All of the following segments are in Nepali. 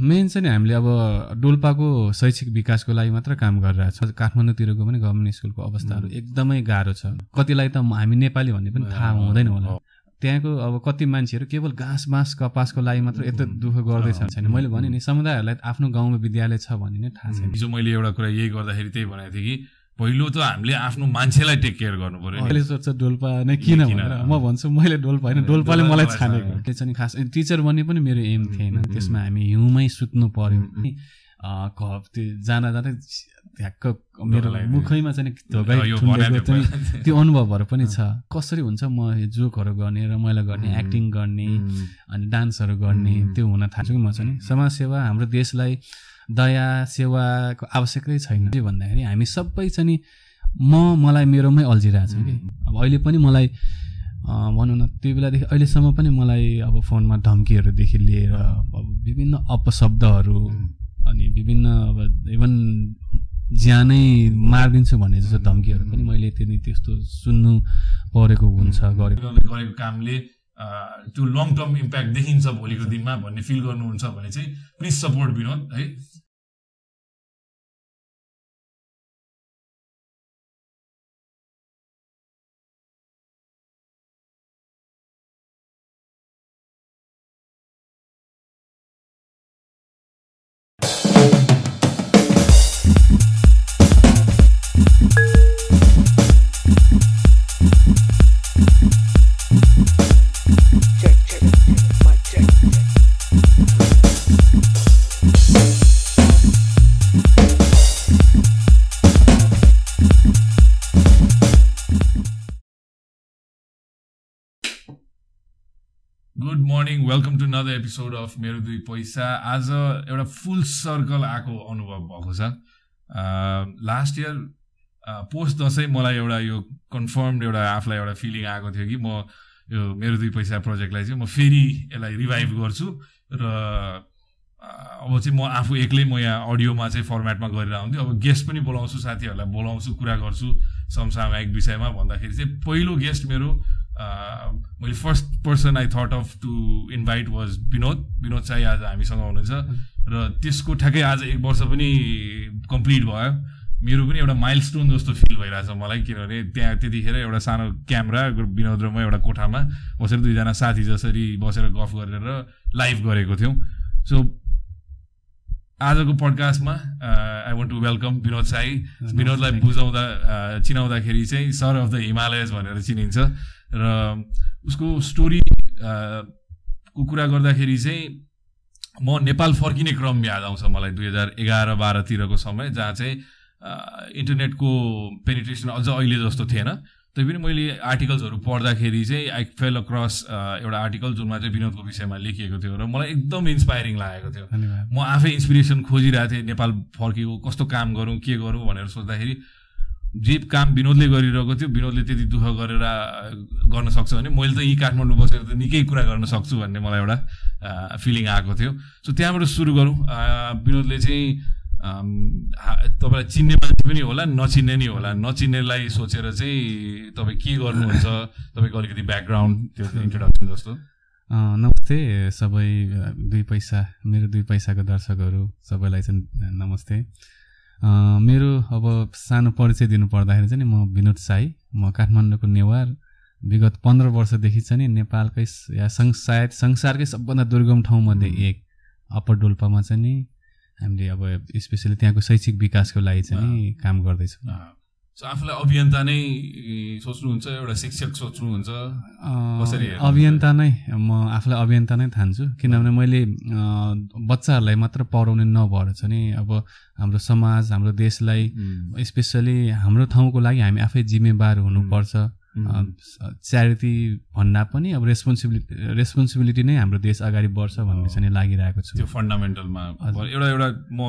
मेन चाहिँ नि हामीले अब डोल्पाको शैक्षिक विकासको लागि मात्र काम गरिरहेको छ। काठमाडौँतिरको पनि गभर्मेन्ट स्कुलको अवस्थाहरू एकदमै गाह्रो छ। कतिलाई त हामी नेपाली भन्ने पनि थाहा हुँदैन होला। त्यहाँको अब कति मान्छेहरू केवल घाँस बाँस कपासको लागि मात्र यत्रो दुःख गर्दैछ छैन। मैले भने नि समुदायहरूलाई आफ्नो गाउँमा विद्यालय छ भन्ने नै थाहा छैन हिजो मैले एउटा कुरा यही गर्दाखेरि त्यही भनेको थिएँ कि पहिलो त हामीले आफ्नो मान्छेलाई टेक केयर गर्नु पऱ्यो अहिले सोध्छ डोल्पा नै किन? भनेर? म भन्छु मैले डोल्पा होइन डोल्पाले मलाई छानेको। छानेको। त्यो चाहिँ खास टिचर बन्ने पनि मेरो एम थिएन। त्यसमा हामी हिउँमै सुत्नु पर्यो। त्यो जाँदा जाँदै ढ्याक्क मेरो। मुखैमा चाहिँ। त्यो अनुभवहरू पनि छ। कसरी हुन्छ म जोकहरू गर्ने रमाइलो गर्ने एक्टिङ गर्ने अनि डान्सहरू गर्ने त्यो हुन थाल्छ कि म चाहिँ समाजसेवा हाम्रो देशलाई दया सेवाको आवश्यकै छैन। के भन्दाखेरि हामी सबै चाहिँ नि म मलाई मेरोमै अल्झिरहेको छु कि अब अहिले पनि मलाई भनौँ न त्यो बेलादेखि अहिलेसम्म पनि मलाई अब फोनमा धम्कीहरूदेखि लिएर अब विभिन्न अपशब्दहरू अनि विभिन्न अब इभन ज्यानै मारिदिन्छु भन्ने जस्तो धम्कीहरू पनि मैले त्यो त्यस्तो सुन्नु परेको हुन्छ गरेको। गरेको कामले त्यो लङ टर्म इम्प्याक्ट देखिन्छ भोलिको दिनमा भन्ने फिल गर्नुहुन्छ भने चाहिँ प्लिज सपोर्ट विनोद है। Good morning welcome to another episode of मेरो दुई पैसा। आज एउटा फुल सर्कल आएको अनुभव भएको छ। लास्ट इयर पोस्ट दसैँ मलाई एउटा यो कन्फर्म एउटा आफूलाई एउटा फिलिङ आएको थियो कि म यो मेरो दुई पैसा प्रोजेक्टलाई चाहिँ म फेरि यसलाई रिभाइभ गर्छु र अब चाहिँ म आफू एक्लै म यहाँ अडियोमा चाहिँ फर्मेटमा गरेर आउँथ्यो। अब गेस्ट पनि बोलाउँछु साथीहरूलाई बोलाउँछु कुरा गर्छु समसामयिक विषयमा भन्दाखेरि चाहिँ पहिलो गेस्ट मेरो मैले first person I thought of to invite was Vinod Vinod चाहिँ आज हामीसँग हुनुहुन्छ। र त्यसको ठ्याक्कै आज एक वर्ष पनि कम्प्लिट भयो। मेरो पनि एउटा माइल स्टोन जस्तो फिल भइरहेछ मलाई किनभने त्यहाँ त्यतिखेर एउटा सानो क्यामेरा विनोद र म एउटा कोठामा बसेर दुईजना साथी जसरी बसेर गफ गरेर लाइभ गरेको थियौँ। सो आजको पडकास्टमा I want to welcome Vinod Sai विनोदलाई बुझाउँदा अ, चिनाउँदाखेरि चाहिँ सर अफ द हिमालयज भनेर चिनिन्छ। र उसको स्टोरी को कुरा गर्दाखेरि चाहिँ म नेपाल फर्किने क्रम याद आउँछ मलाई दुई हजार एघार बाह्रतिरको समय जहाँ चाहिँ इन्टरनेटको पेनिट्रेसन अझ अहिले जस्तो थिएन। तैपनि मैले आर्टिकल्सहरू पढ्दाखेरि चाहिँ आई फेल अक्रस एउटा आर्टिकल जुनमा चाहिँ विनोदको विषयमा लेखिएको थियो र मलाई एकदम इन्सपायरिङ लागेको थियो। म आफै इन्सपिरेसन खोजिरहेको थिएँ नेपाल फर्केको कस्तो काम गरौँ के गरौँ भनेर सोच्दाखेरि जे काम विनोदले गरिरहेको थियो विनोदले त्यति दुःख गरेर गर्न सक्छ भने मैले त यहीँ काठमाडौँ बसेर त निकै कुरा गर्न सक्छु भन्ने मलाई एउटा फिलिङ आएको थियो। सो त्यहाँबाट सुरु गरौँ। विनोदले चाहिँ तपाईँलाई चिन्ने मान्छे पनि होला नचिन्ने नि होला। नचिन्नेलाई सोचेर चाहिँ तपाईँ के गर्नुहुन्छ? तपाईँको अलिकति ब्याकग्राउन्ड त्यो इन्ट्रोडक्सन जस्तो। नमस्ते सबै दुई पैसा मेरो दुई पैसाको दर्शकहरू सबैलाई चाहिँ नमस्ते। मेरो अब सानो परिचय दिनु पर्दाखेरि चाहिँ नि म विनोद साई। म काठमाडौँको नेवार। विगत पन्ध्र वर्षदेखि चाहिँ नि नेपालकै या सं सायद संसारकै सबभन्दा दुर्गम ठाउँमध्ये एक अप्पर डोल्पामा चाहिँ नि हामीले अब स्पेसली त्यहाँको शैक्षिक विकासको लागि चाहिँ काम गर्दैछौँ। सो आफूलाई अभियन्ता नै सोच्नुहुन्छ एउटा शिक्षक सोच्नुहुन्छ? कसरी? अभियन्ता नै म आफूलाई अभियन्ता नै ठान्छु। किनभने मैले बच्चाहरूलाई मात्र पढाउने नभएर चाहिँ नि। अब हाम्रो समाज हाम्रो देशलाई स्पेसली हाम्रो ठाउँको लागि हामी आफै जिम्मेवार हुनुपर्छ। च्यारिटी भन्दा पनि अब रेस्पोन्सिबिलिटी रेस्पोन्सिबिलिटी नै हाम्रो देश अगाडि बढ्छ भन्ने चाहिँ लागिरहेको छु। त्यो फन्डामेन्टलमा। एउटा एउटा म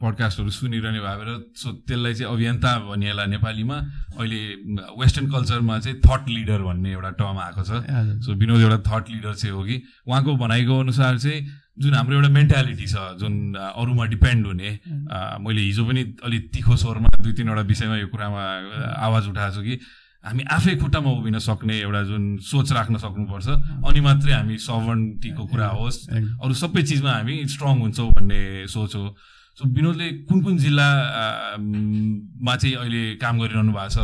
पडकास्टहरू सुनिरहने भएर सो त्यसलाई चाहिँ अभियन्ता भनिएला नेपालीमा। अहिले वेस्टर्न कल्चरमा चाहिँ थट लिडर भन्ने एउटा टर्म आएको छ। सो विनोद एउटा थट लिडर चाहिँ हो कि। उहाँको भनाइको अनुसार चाहिँ जुन हाम्रो एउटा मेन्टालिटी छ जुन अरूमा डिपेन्ड हुने मैले हिजो पनि अलिक तिखो स्वरमा दुई तिनवटा विषयमा यो कुरामा आवाज उठाएको छु कि हामी आफै खुट्टामा उभिन सक्ने एउटा जुन सोच राख्न सक्नुपर्छ। अनि मात्रै हामी सभर्निटीको कुरा होस्। अरू सबै चिजमा हामी स्ट्रङ हुन्छौँ भन्ने सोच हो। विनोदले कुन कुन जिल्ला आ, म, मा चाहिँ अहिले काम गरिरहनु भएको छ?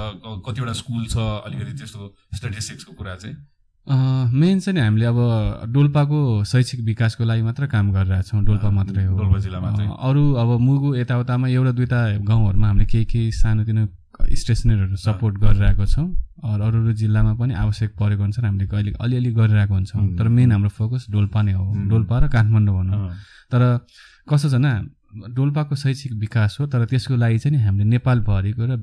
कतिवटा स्कुल छ? अलिकति त्यस्तो स्ट्याटिस्टिक्सको कुरा चाहिँ। मेन चाहिँ हामीले अब डोल्पाको शैक्षिक विकासको लागि मात्र काम गरिरहेछौँ डोल्पा मात्रै हो। डोल्पा जिल्ला मात्रै। अँ, अरू अब मुगु यताउतामा एउटा दुइटा गाउँहरूमा हामीले केही केही सानोतिनो स्टेसनरीहरू सपोर्ट गरिरहेको छौँ। अरू अरू अरू जिल्लामा पनि आवश्यक परेको अनुसार हामीले कहिले अलिअलि गरिरहेको हुन्छौँ। तर मेन हाम्रो फोकस डोल्पा नै हो। डोल्पा र काठमाडौँ भनौँ तर कस्तो छ न डोल्पाको शैक्षिक विकास हो तर त्यसको लागि चाहिँ हामीले नेपालभरिको र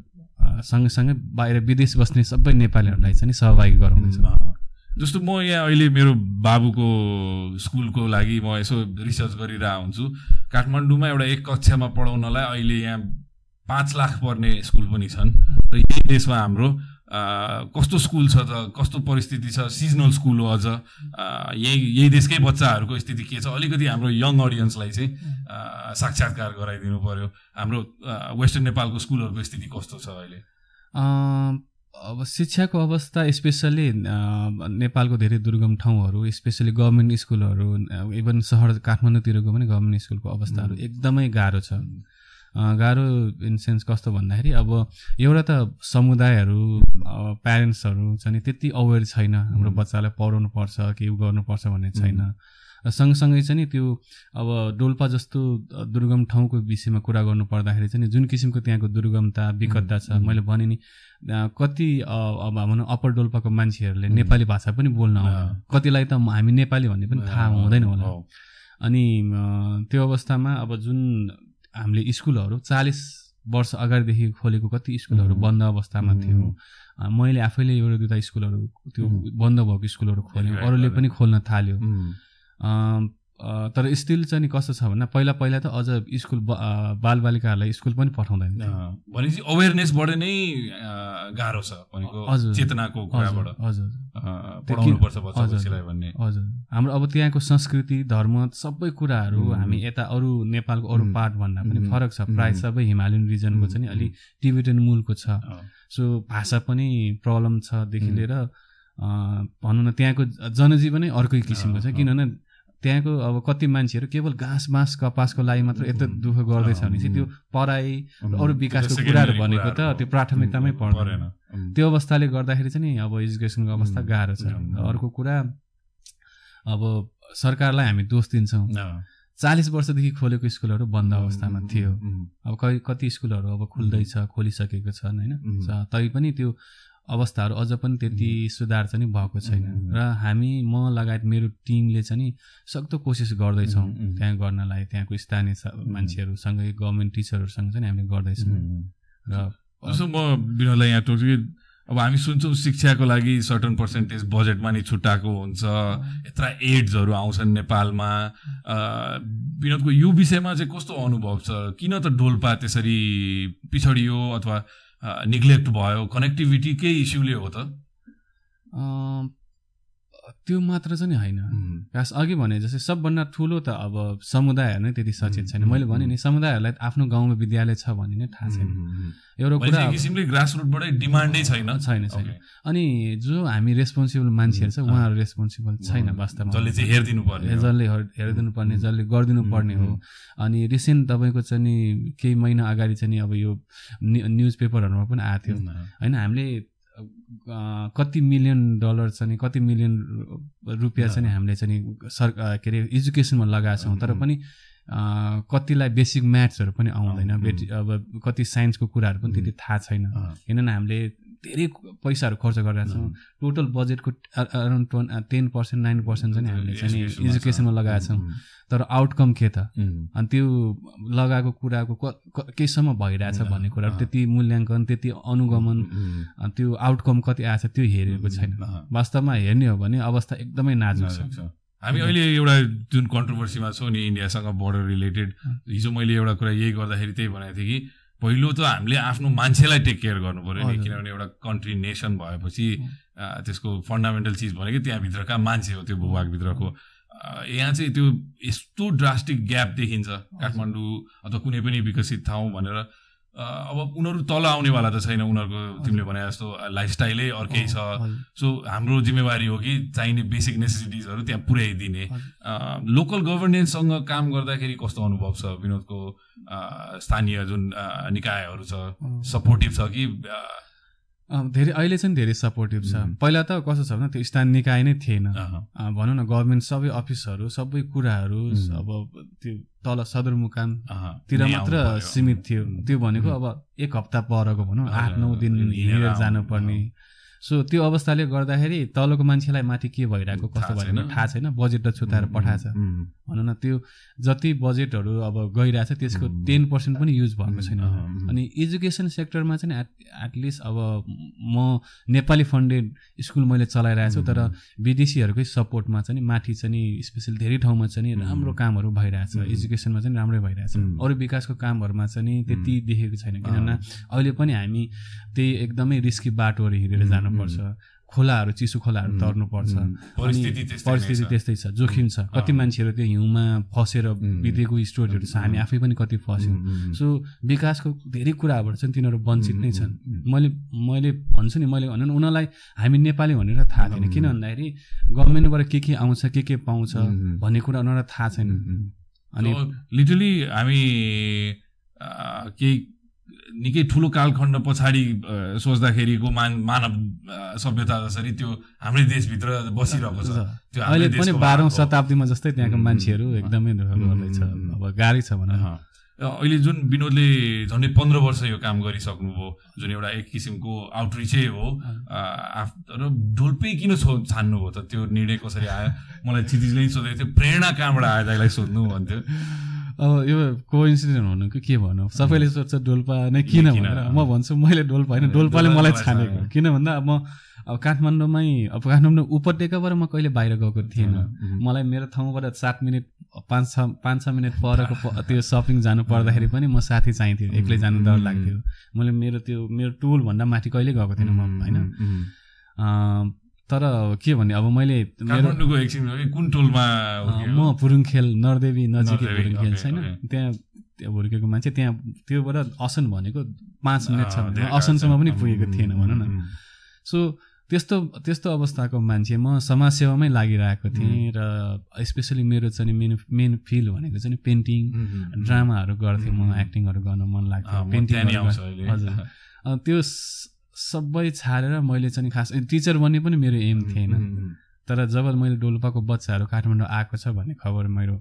सँगसँगै बाहिर विदेश बस्ने सबै नेपालीहरूलाई चाहिँ सहभागी गराउँदैछौँ। जस्तो म यहाँ अहिले मेरो बाबुको स्कुलको लागि म यसो रिसर्च गरिरहेको हुन्छु काठमाडौँमा एउटा एक कक्षामा पढाउनलाई अहिले यहाँ पाँच लाख पर्ने स्कुल पनि छन् र यही देशमा हाम्रो कस्तो स्कुल छ त कस्तो परिस्थिति छ सिजनल स्कुल हो अझ। यही यही देशकै बच्चाहरूको स्थिति के छ? अलिकति हाम्रो यङ अडियन्सलाई चाहिँ साक्षात्कार गराइदिनु पर्यो। हाम्रो वेस्टर्न नेपालको स्कुलहरूको स्थिति कस्तो छ अहिले? अब शिक्षाको अवस्था स्पेसल्ली नेपालको धेरै दुर्गम ठाउँहरू स्पेसली गभर्मेन्ट स्कुलहरू इभन सहर काठमाडौँतिरको पनि गभर्मेन्ट स्कुलको अवस्थाहरू एकदमै गाह्रो छ। गाह्रो इन सेन्स कस्तो भन्दाखेरि अब एउटा त समुदायहरू प्यारेन्ट्सहरू चाहिँ नि त्यति अवेर छैन हाम्रो बच्चालाई पढाउनु पर्छ के गर्नुपर्छ भन्ने छैन। र सँगसँगै चाहिँ नि त्यो अब डोल्पा जस्तो दुर्गम ठाउँको विषयमा कुरा गर्नु पर्दाखेरि चाहिँ नि जुन किसिमको त्यहाँको दुर्गमता विकटता छ मैले भने नि कति अब भनौँ अप्पर डोल्पाको मान्छेहरूले नेपाली भाषा पनि बोल्न कतिलाई त हामी नेपाली भन्ने पनि थाहा हुँदैन होला। अनि त्यो अवस्थामा अब जुन हामीले स्कुलहरू चालिस वर्ष अगाडिदेखि खोलेको कति स्कुलहरू बन्द अवस्थामा थियो। मैले आफैले एउटा दुईवटा स्कुलहरू त्यो बन्द भएको स्कुलहरू खोल्यो अरूले पनि खोल्न थाल्यो। तर स्टिल चाहिँ नि कस्तो छ भन्दा पहिला पहिला त अझ स्कुल बालबालिकाहरूलाई स्कुल पनि पठाउँदैन भनेपछि अवेरनेसबाट नै गाह्रो छ भनेको हजुर। चेतनाको कुराबाट। हजुर भन्ने। हाम्रो अब त्यहाँको संस्कृति धर्म सबै कुराहरू। हामी यता अरू नेपालको अरू। पार्ट भन्दा पनि। फरक छ। प्राय। सबै हिमालयन रिजनको चाहिँ नि। अलि टिबेटन मूलको छ। सो भाषा पनि प्रब्लम छदेखि। लिएर। भनौँ न त्यहाँको जनजीवनै अर्कै किसिमको छ। किनभने त्यहाँको अब कति मान्छेहरू केवल घाँस बाँस कपासको लागि मात्र यत्रो। दुःख गर्दैछ भने चाहिँ त्यो पढाइ अरू विकासको कुराहरू भनेको त त्यो प्राथमिकतामै पर्दैन। त्यो अवस्थाले गर्दाखेरि चाहिँ नि अब एजुकेसनको अवस्था। गाह्रो छ। अर्को कुरा अब सरकारलाई हामी दोष दिन्छौँ। चालिस वर्षदेखि खोलेको स्कुलहरू बन्द अवस्थामा थियो। अब कति स्कुलहरू अब खुल्दैछ खोलिसकेको छन् होइन? तैपनि त्यो अवस्थाहरू अझ पनि त्यति सुधार चाहिँ भएको छैन। र हामी म लगायत मेरो टिमले चाहिँ सक्दो कोसिस गर्दैछौँ। त्यहाँ गर्नलाई त्यहाँको स्थानीय मान्छेहरूसँगै गभर्मेन्ट टिचरहरूसँग चाहिँ हामीले गर्दैछौँ। र जस्तो म विनोदलाई यहाँ टोक्छु कि अब हामी सुन्छौँ शिक्षाको लागि सर्टन पर्सेन्टेज बजेटमा नि छुट्टाएको हुन्छ। यत्र एड्सहरू आउँछन् नेपालमा। विनोदको यो विषयमा चाहिँ कस्तो अनुभव छ? किन त डोल्पा त्यसरी पिछडियो अथवा निग्लेक्ट भयो कनेक्टिभिटी केही इस्युले हो त? त्यो मात्र चाहिँ नि होइन। खास अघि भने जस्तै सबभन्दा ठुलो त अब समुदायहरू नै त्यति सचेत छैन। मैले भने नि समुदायहरूलाई आफ्नो गाउँमा विद्यालय छ भन्ने नै थाहा छैन। एउटा कुरा किसिमले ग्रास रुटबाटै डिमान्डै छैन। छैन छैन. अनि जो हामी रेस्पोन्सिबल मान्छेहरू छ उहाँहरू रेस्पोन्सिबल छैन वास्तवमा। जसले चाहिँ हेरिदिनु पर्ने। जसले हेर- हेरिदिनु पर्ने जसले गरिदिनु पर्ने हो अनि रिसेन्ट तपाईँको चाहिँ नि केही महिना अगाडि चाहिँ नि अब यो न्यु- न्युज पेपरहरूमा पनि आएको थियो। होइन हामीले कति मिलियन डलर चाहिँ नि कति मिलियन रुपियाँ चाहिँ नि हामीले चाहिँ सर के अरे एजुकेसनमा लगाएको छौँ। तर पनि कतिलाई बेसिक म्याथ्सहरू पनि आउँदैन बेटी अब कति साइन्सको कुराहरू पनि त्यति थाहा छैन। किनभने हामीले धेरै पैसाहरू खर्च गरिरहेको छौँ। टोटल बजेटको around twenty ten percent nine percent चाहिँ हामीले चाहिँ एजुकेसनमा लगाएको छौँ। तर आउटकम के त? अनि त्यो लगाएको कुराको क- क- केहीसम्म भइरहेछ भन्ने अँ। त्यति मूल्याङ्कन त्यति अनुगमन त्यो आउटकम कति आएछ त्यो हेरेको छैन। वास्तवमा हेर्ने हो भने अवस्था एकदमै नाजुक छ। हामी अहिले एउटा जुन कन्ट्रोभर्सीमा छौँ नि इन्डियासँग बोर्डर रिलेटेड हिजो मैले एउटा कुरा यही गर्दाखेरि त्यही भनेको थिएँ कि पहिलो त हामीले आफ्नो मान्छेलाई टेक केयर गर्नु पऱ्यो नि। किनभने एउटा कन्ट्री नेसन भएपछि त्यसको फन्डामेन्टल चिज भनेको त्यहाँभित्रका मान्छे हो त्यो भूभागभित्रको। यहाँ चाहिँ त्यो यस्तो ड्रास्टिक ग्याप देखिन्छ काठमाडौँ अथवा कुनै पनि विकसित ठाउँ भनेर। अब उनीहरू तल आउनेवाला त छैन उनीहरूको तिमीले भने जस्तो लाइफस्टाइलै अर्कै छ। सो हाम्रो जिम्मेवारी हो कि चाहिने बेसिक नेसेसिटिजहरू त्यहाँ पुर्याइदिने लोकल गभर्नेन्ससँग काम गर्दाखेरि कस्तो अनुभव छ? विनोदको स्थानीय जुन निकायहरू छ सपोर्टिभ छ कि धेरै अहिले चाहिँ धेरै सपोर्टिभ छ. पहिला त कस्तो छ भने त्यो स्थानीय निकाय नै थिएन भनौँ न गभर्मेन्ट सबै अफिसहरू सबै कुराहरू. अब त्यो तल सदरमुकाम अह, तिर नै मात्र। सीमित थियो. त्यो भनेको. अब एक हप्ता परको भनौँ आठ नौ दिन हिँडेर जानुपर्ने सो त्यो अवस्थाले गर्दाखेरि तलको मान्छेलाई माथि के भइरहेको कस्तो। भइरहेको थाहा छैन। बजेट त छुताएर पठाएछ भनौँ न त्यो जति बजेटहरू अब गइरहेछ त्यसको. टेन पर्सेन्ट पनि युज भएको छैन. अनि एजुकेसन सेक्टरमा चाहिँ एट एटलिस्ट अब म नेपाली फन्डेड स्कुल मैले चलाइरहेको छु तर विदेशीहरूकै सपोर्टमा चाहिँ माथि चाहिँ नि स्पेसली धेरै ठाउँमा चाहिँ राम्रो कामहरू भइरहेछ। एजुकेसनमा चाहिँ राम्रै भइरहेछ. अरू विकासको कामहरूमा चाहिँ त्यति देखेको छैन। किनभने अहिले पनि हामी त्यही एकदमै रिस्की बाटोहरू हिँडेर जानुपर्छ। खोलाहरू चिसो खोलाहरू तर्नुपर्छ। परिस्थिति त्यस्तै छ। जोखिम छ। कति मान्छेहरू त्यो हिउँमा फसेर बितेको स्टोरीहरू छ। हामी आफै पनि कति फस्यौँ। सो विकासको धेरै कुराबाट चाहिँ तिनीहरू वञ्चित नै छन्. मैले मैले भन्छु नि मैले भनौँ न उनीहरूलाई हामी नेपाली भनेर थाहा थिएन किन भन्दाखेरि गभर्मेन्टबाट के के आउँछ के के पाउँछ. भन्ने कुरा उनीहरूलाई थाहा छैन। अनि लिटरली हामी केही निकै ठुलो कालखण्ड पछाडि सोच्दाखेरिको मान मानव सभ्यता जसरी त्यो हाम्रै देशभित्र बसिरहेको छ त्यो अहिले पनि बाह्रौँ। शताब्दीमा जस्तै त्यहाँको. मान्छेहरू एकदमै दुःख गर्दैछ. अब गाह्रै छ भनौँ। अहिले जुन विनोदले झन्डै पन्ध्र वर्ष यो काम गरिसक्नुभयो जुन एउटा एक किसिमको आउटरिचै हो र ढोल्पै किन छो छान्नुभयो त त्यो निर्णय कसरी आयो मलाई क्षितिजले नि सोधेको थियो प्रेरणा कहाँबाट आयो दाइलाई सोध्नु भन्थ्यो अब यो कोइन्सिडेन्ट हुनु कि के भनौँ सबैले सोध्छ डोल्पा नै किन? भनेर। म भन्छु मैले डोल्पा होइन डोल्पाले मलाई छानेको। किन भन्दा अब म अब काठमाडौँमै अब काठमाडौँ उपत्यकाबाट म कहिले बाहिर गएको थिएन मलाई मेरो ठाउँबाट सात मिनट पाँच छ पाँच छ मिनट परको त्यो सपिङ जानु पर्दाखेरि पनि म साथी चाहिन्थ्यो एक्लै जानु डर लाग्थ्यो। मैले मेरो त्यो मेरो टुल भन्दा माथि कहिले गएको थिएन म होइन? तर के भन्ने अब मैले काठमाडौँको एकछिन कुन टोलमा म पुरुङखेल नरदेवी नजिकै पुरुङखेल छैन। त्यहाँ त्यहाँ हुर्केको मान्छे त्यहाँ त्योबाट असन भनेको पाँच मिनट छ भने। असनसम्म पनि। पुगेको थिएन भनौँ न। सो त्यस्तो त्यस्तो अवस्थाको मान्छे म समाजसेवामै लागिरहेको थिएँ र स्पेसली मेरो चाहिँ मेन मेन फिल्ड भनेको चाहिँ पेन्टिङ ड्रामाहरू गर्थेँ म एक्टिङहरू गर्न मन लाग्थ्यो पेन्टिङ। हजुर। त्यो सबै छाडेर मैले चाहिँ खास टिचर बन्ने पनि मेरो एम थिएन। तर जब मैले डोल्पाको बच्चाहरू काठमाडौँ आएको छ भन्ने खबर मेरो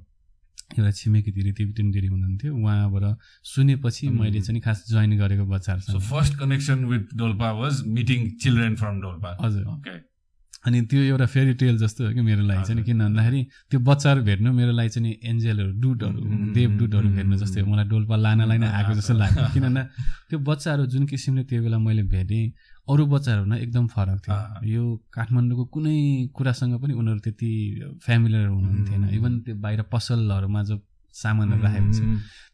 एउटा छिमेकी दिदी टिबिटन दिदी हुनुहुन्थ्यो उहाँबाट सुनेपछि मैले चाहिँ खास जोइन गरेको बच्चाहरूसँग। First connection with Dolpa was meeting children from Dolpa. हजुर. अनि त्यो एउटा फेरी टेल जस्तो हो कि मेरो लागि चाहिँ नि, किन भन्दाखेरि त्यो बच्चाहरू भेट्नु मेरो लागि चाहिँ नि एन्जेलहरू डुटहरू उम्, देव डुटहरू भेट्नु जस्तै हो। मलाई डोल्पा लानलाई नै आएको जस्तो लाग्यो। किन भन्दा त्यो बच्चाहरू जुन किसिमले त्यो बेला मैले भेटेँ अरू बच्चाहरूमा एकदम फरक थियो। यो काठमाडौँको कुनै कुरासँग पनि उनीहरू त्यति फ्यामिलियर हुनुहुन्थेन. इभन त्यो बाहिर पसलहरूमा जो सामानहरू राखेको छ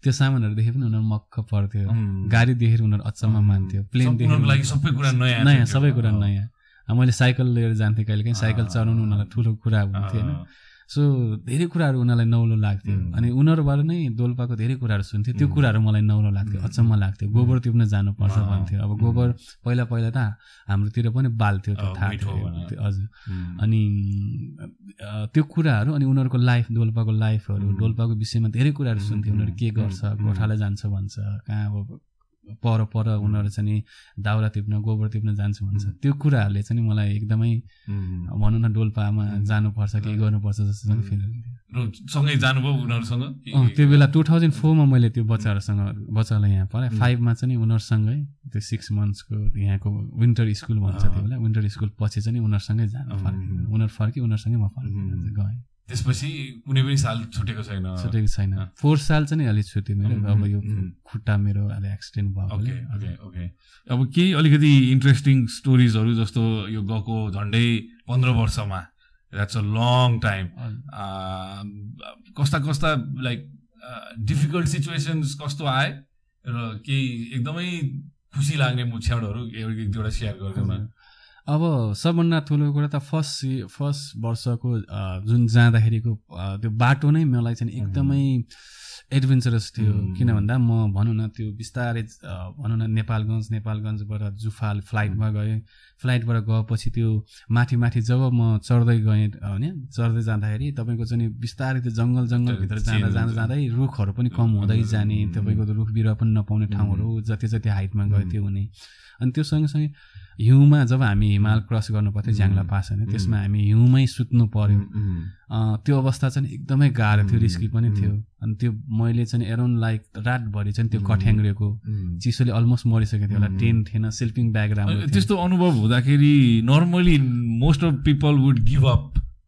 त्यो सामानहरू देखे पनि उनीहरू मक्क पर्थ्यो. गाडी देखेर उनीहरू अचम्म मान्थ्यो। प्लेन देखेर सबै कुरा नयाँ। सबै कुरा। नयाँ। मैले साइकल लिएर जान्थेँ कहिले काहीँ साइकल। चलाउनु उनीहरूलाई ठुलो कुरा हुन्थ्यो होइन सो धेरै कुराहरू उनीहरूलाई नौलो लाग्थ्यो. अनि उनीहरूबाट नै दोल्पाको धेरै कुराहरू सुन्थ्यो। त्यो कुराहरू मलाई नौलो लाग्थ्यो अचम्म लाग्थ्यो। गोबर टिप्न जानुपर्छ। भन्थ्यो। अब गोबर पहिला पहिला त हाम्रोतिर पनि बाल्थ्यो त्यो थाहा थियो। हजुर। अनि त्यो कुराहरू अनि उनीहरूको लाइफ डोल्पाको लाइफहरू. डोल्पाको विषयमा धेरै कुराहरू सुन्थ्यो। उनीहरू के गर्छ. गोठाला जान्छ भन्छ कहाँ अब पर पर उनीहरू चाहिँ नि दाउरा टिप्न गोबर टिप्न जान्छ भन्छ। त्यो कुराहरूले चाहिँ मलाई एकदमै. भनौँ न डोल्पामा जानुपर्छ केही गर्नुपर्छ जस्तो चाहिँ फिल सँगै जानुभयो उनीहरूसँग? कि- त्यो बेला टु थाउजन्ड फोरमा मैले त्यो बच्चाहरूसँग बच्चालाई यहाँ पढाएँ। फाइभमा चाहिँ उनीहरूसँगै त्यो सिक्स मन्थ्सको यहाँको विन्टर स्कुल भन्छ त्यो बेला। विन्टर स्कुल पछि चाहिँ उनीहरूसँगै जानु अँ, फर्केँ उम्. उनीहरू फर्के उनीहरूसँगै म फर्केँ. गएँ। त्यसपछि कुनै पनि साल छुटेको छैन। छुटेको छैन। फोर साल चाहिँ अलिक छुट्यो मेरो। अब यो. खुट्टा मेरो अलि एक्सिडेन्ट भयो। ओके ओके अब केही अलिकति इन्ट्रेस्टिङ स्टोरिजहरू जस्तो यो गएको झन्डै पन्ध्र वर्षमा। That's a. लङ टाइम कस्ता कस्ता लाइक डिफिकल्ट सिचुएसन्स कस्तो आए? र केही एकदमै खुसी लाग्ने क्षणहरू एक दुईवटा सेयर गरिदिउँ न अब सबभन्दा ठुलो कुरा त फर्स्ट फर्स्ट वर्षको जुन जाँदाखेरिको त्यो बाटो नै मलाई चाहिँ एकदमै एडभेन्चरस थियो. किन भन्दा म भनौँ न त्यो बिस्तारै भनौँ न नेपालगञ्ज नेपालगञ्जबाट जुफाल फ्लाइटमा गएँ फ्लाइटबाट गएपछि त्यो माथि माथि जब म चढ्दै गएँ होइन चढ्दै जाँदाखेरि तपाईँको चाहिँ बिस्तारै त्यो जङ्गल जङ्गलभित्र जाँदा जाँदा। जाँदै रुखहरू पनि कम हुँदै जाने. तपाईँको रुख बिरुवा पनि नपाउने ठाउँहरू जति जति हाइटमा गयो. त्यो हुने अनि त्यो सँगसँगै हिउँमा जब हामी हिमाल क्रस गर्नु पर्थ्यो ज्याङ्ला उम्. पास होइन. त्यसमा हामी हिउँमै सुत्नु पर्यो त्यो अवस्था चाहिँ एकदमै गाह्रो थियो रिस्की पनि थियो अनि त्यो मैले चाहिँ एराउन्ड लाइक रातभरि चाहिँ त्यो. कठ्याङ्ग्रेको। चिसोले अलमोस्ट मरिसकेको थियो होला. टेन्ट थिएन स्लिपिङ ब्याग राम्रो त्यस्तो अनुभव हुँदाखेरि normally most of people would give up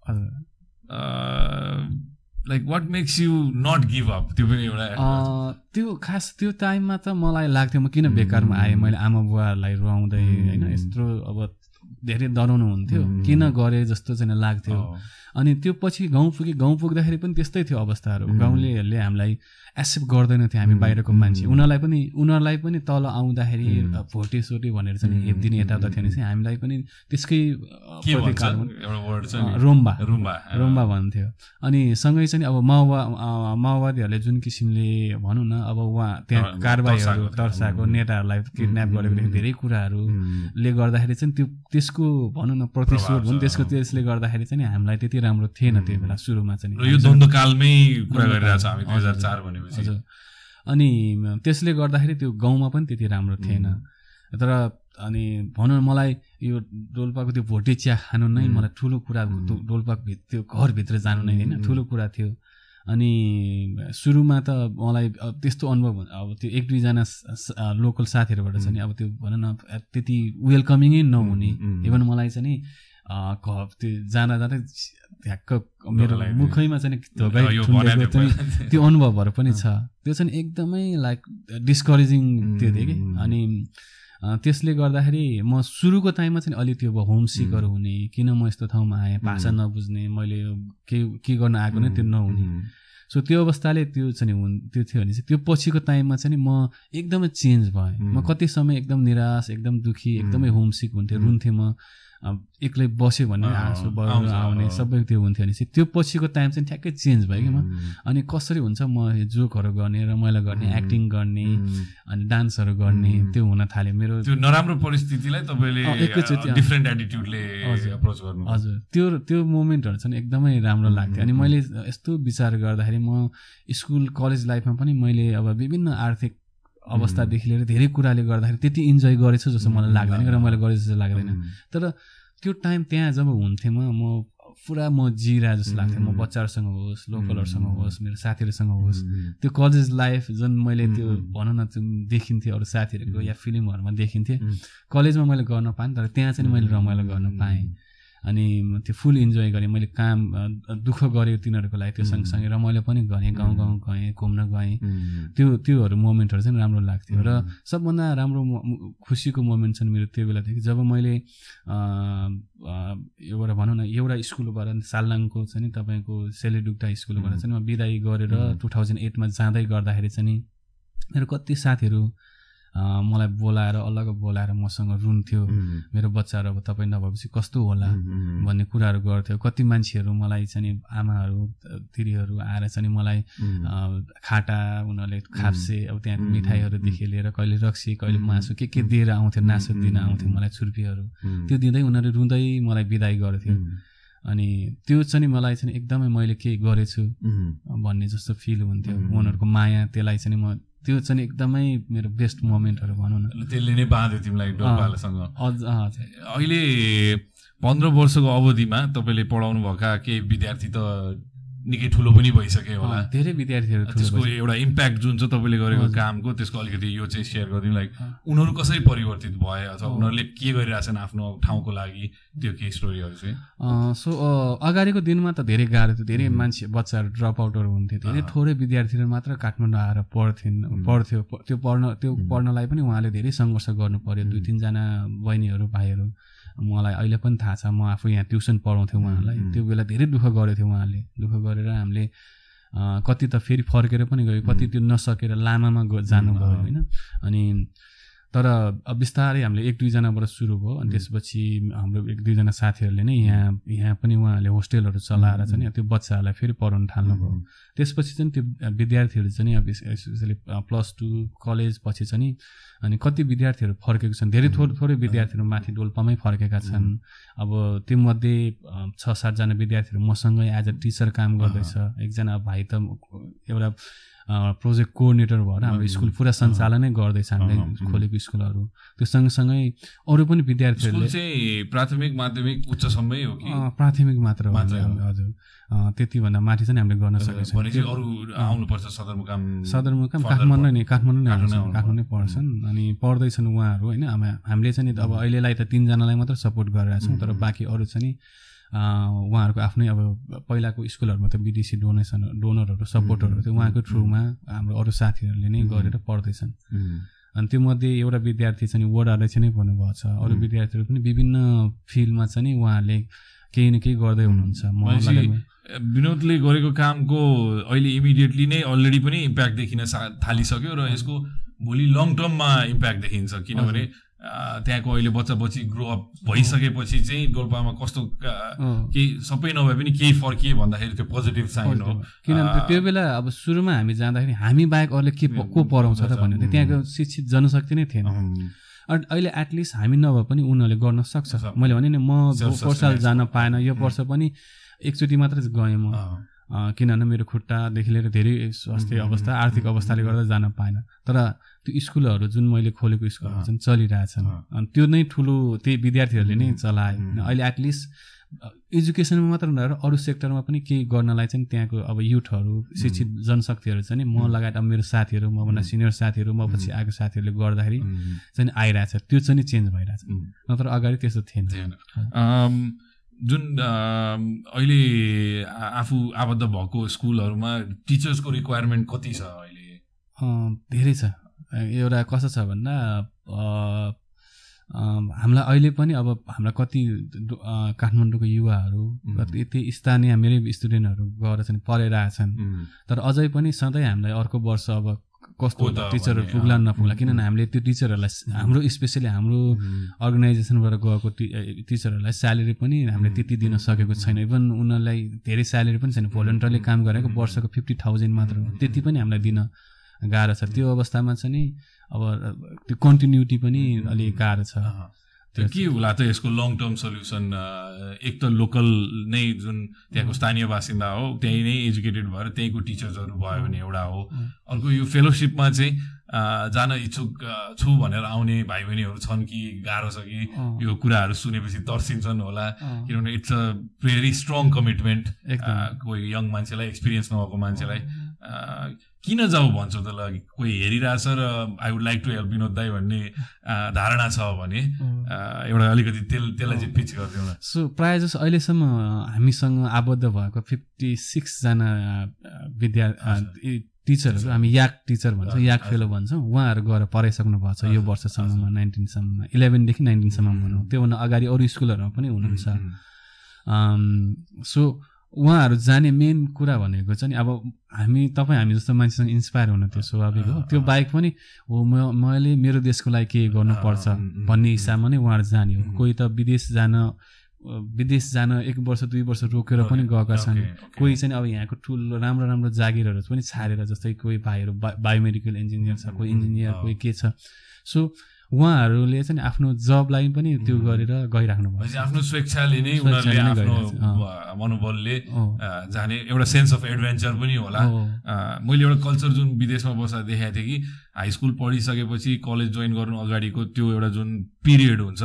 हजुर। Like what makes you not give up त्यो पनि एउटा त्यो खास त्यो टाइममा त मलाई लाग्थ्यो म किन. बेकारमा आएँ मैले आमा बुवाहरूलाई रुवाउँदै उम्. होइन यत्रो अब धेरै डराउनु हुन्थ्यो उम्. किन गरे जस्तो चाहिँ लाग्थ्यो अँ, अनि त्यो पछि गाउँ पुगेँ गाउँ पुग्दाखेरि पनि त्यस्तै थियो अवस्थाहरू. गाउँलेहरूले हामीलाई एक्सेप्ट गर्दैन थियो हामी बाहिरको. मान्छे। उनीहरूलाई पनि उनीहरूलाई पनि तल आउँदाखेरि भोटे सोटे भनेर चाहिँ हेपिदिने यताउता थियो भने. चाहिँ हामीलाई पनि त्यसकै रोम्बा। रुम्बा। रोम्बा भन्थ्यो। अनि सँगै चाहिँ अब माओवा माओवादीहरूले जुन किसिमले भनौँ न अब उहाँ त्यहाँ अ, कारबाहीहरू तर्साएको. नेताहरूलाई किडन्याप गरेको धेरै कुराहरू उम्, ले गर्दाखेरि चाहिँ त्यो त्यसको भनौँ न प्रतिशोध हुन् त्यसको। त्यसले गर्दाखेरि चाहिँ हामीलाई त्यति राम्रो थिएन त्यो. बेला सुरुमा चाहिँ। यो द्वन्द्वकालमै कुरा गरिरहेको छ हामी दुई हजुर, चार भनेपछि। हजुर। अनि त्यसले गर्दाखेरि त्यो गाउँमा पनि त्यति राम्रो थिएन। तर अनि भनौँ न मलाई यो डोल्पाको त्यो भोटे चिया खानु नै. मलाई ठुलो कुरा डोल्पाको भित्र त्यो घरभित्र जानु नै होइन. ठुलो कुरा थियो। अनि सुरुमा त मलाई त्यस्तो अनुभव अब त्यो एक दुईजना लोकल साथीहरूबाट चाहिँ नि अब त्यो भनौँ न त्यति वेलकमिङै नहुने. इभन मलाई चाहिँ नि त्यो जाँदा जाँदै ढ्याक्क मेरो। मुखैमा चाहिँ। त्यो अनुभवहरू पनि छ त्यो चाहिँ एकदमै लाइक डिस्करेजिङ त्यो थियो कि. अनि त्यसले गर्दाखेरि म सुरुको टाइममा चाहिँ अलिक त्यो होमसिकहरू हुने किन म यस्तो ठाउँमा आएँ भाषा. नबुझ्ने मैले के के गर्न आएको नै त्यो नहुने सो त्यो अवस्थाले त्यो चाहिँ हुन् त्यो थियो भने चाहिँ त्यो पछिको टाइममा चाहिँ म एकदमै चेन्ज भएँ म. कति समय एकदम निराश एकदम दुःखी एकदमै. होमसिक हुन्थेँ. रुन्थेँ म एक्लै बस्यो भने आँसु बढ्नु आउने। सबै त्यो हुन्थ्यो भने चाहिँ त्यो पछिको टाइम चाहिँ ठ्याक्कै चेन्ज भयो कि म अनि कसरी हुन्छ म जोकहरू गर्ने रमाइलो गर्ने. एक्टिङ गर्ने. अनि डान्सहरू गर्ने. त्यो हुन थाल्यो मेरो त्यो नराम्रो परिस्थितिलाई तपाईँले एकैचोटि। डिफ्रेन्ट एटिट्युडले। अप्रोच गर्नु हजुर त्यो त्यो मोमेन्टहरू चाहिँ एकदमै राम्रो लाग्थ्यो अनि. मैले यस्तो विचार गर्दाखेरि म स्कुल कलेज लाइफमा पनि मैले अब विभिन्न आर्थिक अवस्थादेखि लिएर धेरै कुराले गर्दाखेरि त्यति इन्जोय गरेछु जस्तो मलाई. लाग्दैन र मैले गरे जस्तो लाग्दैन तर त्यो टाइम त्यहाँ जब हुन्थेँ म म पुरा म जिरा जस्तो लाग्थ्यो म. बच्चाहरूसँग होस् लोकलहरूसँग. होस् मेरो साथीहरूसँग होस् त्यो कलेज लाइफ जुन मैले त्यो. भनौँ न त्यो देखिन्थ्यो अरू साथीहरूको. या फिल्महरूमा देखिन्थेँ. कलेजमा मैले गर्न पाएँ तर त्यहाँ चाहिँ मैले रमाइलो गर्न पाएँ अनि त्यो फुल इन्जोय गरेँ मैले काम दुःख गरेँ तिनीहरूको लागि त्यो. सँगसँगै रमाइलो पनि गरेँ गाउँ गाउँ गएँ घुम्न गएँ त्यो त्योहरू मोमेन्टहरू चाहिँ राम्रो लाग्थ्यो र. सबभन्दा राम्रो खुसीको मोमेन्ट चाहिँ मेरो त्यो बेला थियो कि जब मैले एउटा भनौँ न एउटा स्कुलबाट सालाङको चाहिँ नि तपाईँको सेलेडुक्टा स्कुलबाट चाहिँ म बिदाई गरेर. टु थाउजन्ड एटमा जाँदै गर्दाखेरि चाहिँ नि मेरो कति साथीहरू मलाई बोलाएर अल्लग बोलाएर मसँग रुन्थ्यो मेरो बच्चाहरू अब तपाईँ नभएपछि कस्तो होला भन्ने कुराहरू गर्थ्यो। कति मान्छेहरू मलाई चाहिँ नि आमाहरू तिरीहरू आएर चाहिँ नि मलाई खाटा उनीहरूले खाप्से अब त्यहाँ मिठाईहरूदेखि लिएर कहिले रक्सी कहिले मासु के के दिएर आउँथ्यो नासु दिन आउँथ्यो मलाई छुर्पीहरू। त्यो दिँदै उनीहरू रुँदै मलाई बिदाई गर्थ्यो। अनि त्यो चाहिँ मलाई चाहिँ एकदमै मैले केही गरेछु भन्ने जस्तो फिल हुन्थ्यो. उनीहरूको माया त्यसलाई चाहिँ म त्यो चाहिँ एकदमै मेरो बेस्ट मोमेन्टहरू भनौँ न। त्यसले नै बाँध्यो तिमीलाई अझ अँ, अहिले पन्ध्र वर्षको अवधिमा तपाईँले पढाउनु भएका केही विद्यार्थी त निकै ठुलो पनि भइसके होला धेरै विद्यार्थीहरू त्यसको भइसक्यो। एउटा इम्प्याक्ट जुन छ तपाईँले गरेको। कामको त्यसको अलिकति यो चाहिँ सेयर गरिदिनु लाइक। उनीहरू कसरी परिवर्तित भए अथवा। उनीहरूले के गरिरहेछन् आफ्नो ठाउँको लागि त्यो केही स्टोरीहरू चाहिँ सो अगाडिको दिनमा त धेरै गाह्रो थियो धेरै. मान्छे बच्चाहरू ड्रप आउटहरू हुन्थे धेरै। थोरै विद्यार्थीहरू मात्र काठमाडौँ आएर पढ्थिन्. पढ्थ्यो त्यो पढ्न त्यो. पढ्नलाई पनि उहाँले धेरै सङ्घर्ष गर्नु पर्यो दुई. तिनजना बहिनीहरू भाइहरू मलाई अहिले पनि थाहा छ म आफू यहाँ ट्युसन पढाउँथेँ उहाँलाई उम्. त्यो बेला धेरै दुःख गरेको थियो उहाँले दुःख गरेर हामीले कति त फेरि फर्केर पनि गयो कति त्यो नसकेर लामामा जानुभयो। होइन अनि तर अब बिस्तारै हामीले एक दुईजनाबाट सुरु भयो अनि त्यसपछि हाम्रो एक दुईजना साथीहरूले नै यहाँ यहाँ पनि उहाँहरूले होस्टेलहरू चलाएर चाहिँ नि त्यो बच्चाहरूलाई फेरि पढाउनु थाल्नुभयो त्यसपछि चाहिँ त्यो विद्यार्थीहरू चाहिँ अब स्पेसली प्लस टू कलेज पछि चाहिँ नि अनि कति विद्यार्थीहरू फर्केको छन् धेरै थोरै थोरै विद्यार्थीहरू माथि डोल्पामै फर्केका छन्। अब त्यो मध्ये अ, छ सातजना विद्यार्थीहरू मसँगै एज अ टिचर काम गर्दैछ। एकजना भाइ त एउटा प्रोजेक्ट कोअर्डिनेटर भएर हाम्रो स्कुल पुरा सञ्चालनै गर्दैछ हामीले खोलेको स्कुलहरू। त्यो सँगसँगै अरू पनि स्कुल विद्यार्थीहरूले चाहिँ प्राथमिक माध्यमिक उच्चसम्मै हो कि? प्राथमिक मात्र हजुर। त्यतिभन्दा माथि चाहिँ हामीले गर्न आउनुपर्छ सदरमुकाम सदरमुकाम काठमाडौँ नै काठमाडौँ नै काठमाडौँ नै पढ्छन् अनि पढ्दैछन् उहाँहरू होइन? हामीले चाहिँ नि अब अहिलेलाई त तिनजनालाई मात्र सपोर्ट गरिरहेको छौँ तर बाँकी अरू चाहिँ उहाँहरूको आफ्नै अब पहिलाको स्कुलहरूमा त विदेशी डोनेसन डोनरहरू सपोर्टहरू थियो उहाँको थ्रुमा हाम्रो अरू साथीहरूले नै गरेर पढ्दैछन्। अनि त्यो मध्ये एउटा विद्यार्थी चाहिँ नि वडा अध्यक्ष नै भन्नुभएको छ। अरू विद्यार्थीहरू पनि विभिन्न फिल्डमा चाहिँ उहाँहरूले केही न केही गर्दै हुनुहुन्छ। विनोदले गरेको कामको अहिले इमिडिएटली नै अलरेडी पनि इम्प्याक्ट देखिन थालिसक्यो र यसको भोलि लङ टर्ममा इम्प्याक्ट देखिन्छ। किनभने त्यहाँको अहिले बच्चा बच्ची ग्रो अप भइसकेपछि चाहिँ डोल्पामा कस्तो। केही सबै नभए पनि केही फर्किए भन्दाखेरि त्यो पोजिटिभ साइन हो। किनभने त्यो बेला अब सुरुमा हामी जाँदाखेरि हामी बाहेक अरूले के को पढाउँछ त भन्यो। भने त्यहाँको शिक्षित जनशक्ति नै थिएन। अनि अहिले एटलिस्ट हामी नभए पनि उनीहरूले गर्न सक्छ। मैले भने नि म Self-sustenance पोहोर साल जान पाएन यो वर्ष पनि एकचोटि मात्रै गएँ म। किनभने मेरो खुट्टादेखि लिएर धेरै स्वास्थ्य अवस्था आर्थिक अवस्थाले गर्दा जान पाएन। तर त्यो स्कुलहरू जुन मैले खोलेको स्कुलहरू चाहिँ चलिरहेछन् अनि त्यो नै ठुलो त्यही विद्यार्थीहरूले नै चलाए। अहिले एटलिस्ट एजुकेसनमा मात्र नभएर अरू सेक्टरमा पनि केही गर्नलाई चाहिँ त्यहाँको अब युथहरू शिक्षित जनशक्तिहरू चाहिँ म लगायत अब मेरो साथीहरू मभन्दा सिनियर साथीहरू म पछि आएको साथीहरूले गर्दाखेरि चाहिँ आइरहेछ। त्यो चाहिँ नि चेन्ज भइरहेछ। नत्र अगाडि त्यस्तो थिएन। जुन अहिले आफू आबद्ध भएको स्कुलहरूमा टिचर्सको रिक्वायरमेन्ट कति छ अहिले? धेरै छ। एउटा कस्तो छ भन्दा हामीलाई अहिले पनि अब हाम्रा कति काठमाडौँको युवाहरू कति त्यही स्थानीय मेरै स्टुडेन्टहरू गएर चाहिँ पढेर आएछन् तर अझै पनि सधैँ हामीलाई अर्को वर्ष अब कस्तो हो त टिचरहरू पुग्ला। नपुग्ला। किनभने हामीले त्यो टिचरहरूलाई हाम्रो स्पेसली हाम्रो अर्गनाइजेसनबाट गएको टि- टिचरहरूलाई स्यालेरी पनि हामीले त्यति दिन सकेको छैन। इभन उनीहरूलाई धेरै स्यालेरी पनि छैन। भोलिन्टरले काम गरेको वर्षको फिफ्टी थाउजन्ड मात्र हो। त्यति पनि हामीलाई दिन गाह्रो छ। त्यो अवस्थामा चाहिँ नि अब त्यो कन्टिन्युटी पनि अलिक गाह्रो छ। त्यो के होला त यसको लङ टर्म सल्युसन एक त लोकल नै जुन त्यहाँको स्थानीय बासिन्दा हो त्यहीँ नै एजुकेटेड भएर त्यहीँको टिचर्सहरू भयो भने एउटा हो। अर्को यो फेलोसिपमा चाहिँ जान इच्छुक छु भनेर आउने भाइ बहिनीहरू छन् कि गाह्रो छ कि। यो कुराहरू सुनेपछि तर्सिन्छन् होला। किनभने it's a very strong commitment. कोही यङ मान्छेलाई एक्सपिरियन्स नभएको मान्छेलाई किन जाऊ भन्छौ त ल कोही हेरिरहेछ र I would like to help Vinod दाई भन्ने धारणा छ भने एउटा अलिकति तेल त्यसलाई चाहिँ पिच गरिदिउँ न। सो प्रायः जसो अहिलेसम्म हामीसँग आबद्ध भएको फिफ्टी सिक्सजना विद्या टिचरहरू हामी याक टिचर भन्छौँ याक फेलो भन्छौँ उहाँहरू गएर पढाइसक्नु भएको छ यो वर्षसम्ममा नाइन्टिनसम्ममा इलेभेनदेखि नाइन्टिनसम्म भनौँ त्योभन्दा अगाडि अरू स्कुलहरूमा पनि हुनुहुन्छ। सो उहाँहरू जाने मेन कुरा भनेको चाहिँ अब हामी तपाईँ हामी जस्तो मान्छेसँग इन्सपायर हुनु त्यो स्वाभाविक हो। त्यो बाहेक पनि हो म मैले मेरो देशको लागि के गर्नुपर्छ भन्ने हिसाबमा नै उहाँहरू जाने हो। कोही त विदेश जान विदेश जान एक वर्ष दुई वर्ष रोकेर पनि गएका छन्. कोही चाहिँ अब यहाँको ठुलो राम्रो राम्रो जागिरहरू पनि छाडेर जस्तै कोही भाइहरू बा बायोमेडिकल इन्जिनियर छ कोही इन्जिनियर कोही के छ। सो उहाँहरूले चाहिँ आफ्नो जबलाई पनि त्यो गरेर गइराख्नु भनेपछि आफ्नो स्वेच्छाले नै उनीहरूले आफ्नो मनोबलले जाने एउटा सेन्स अफ एडभेन्चर पनि होला। मैले एउटा कल्चर जुन विदेशमा बस्दा देखाएको थिएँ कि हाई स्कुल पढिसकेपछि कलेज जोइन गर्नु अगाडिको त्यो एउटा जुन पिरियड हुन्छ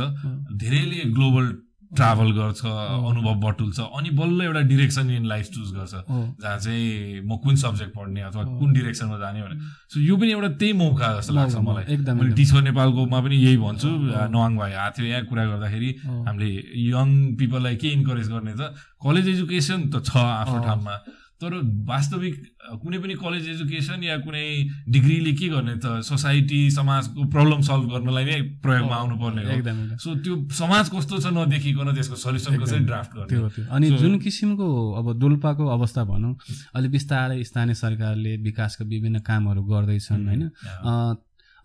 धेरैले ग्लोबल ट्राभल गर्छ अनुभव बटुल्छ अनि बल्ल एउटा डिरेक्सन इन लाइफ चुज गर्छ। जहाँ चाहिँ म कुन सब्जेक्ट पढ्ने अथवा कुन डिरेक्सनमा जाने भने सो यो पनि एउटा त्यही मौका जस्तो लाग्छ मलाई। एकदम, मैले एकदम। टिचर नेपालकोमा पनि यही भन्छु। नवाङ भाइ आएको थियो यहाँ कुरा गर्दाखेरि। हामीले यङ पिपललाई के इन्करेज गर्ने त कलेज एजुकेसन त छ आफ्नो ठाउँमा। तर वास्तविक कुनै पनि कलेज एजुकेसन या कुनै डिग्रीले के गर्ने त सोसाइटी समाजको प्रब्लम सल्भ गर्नलाई नै प्रयोगमा आउनुपर्ने हो। सो त्यो समाज कस्तो छ नदेखिकन त्यसको सल्युसन कसरी ड्राफ्ट गर्ने। अनि जुन किसिमको अब डोल्पाको अवस्था भनौँ अहिले बिस्तारै स्थानीय सरकारले विकासका विभिन्न कामहरू गर्दैछन् होइन?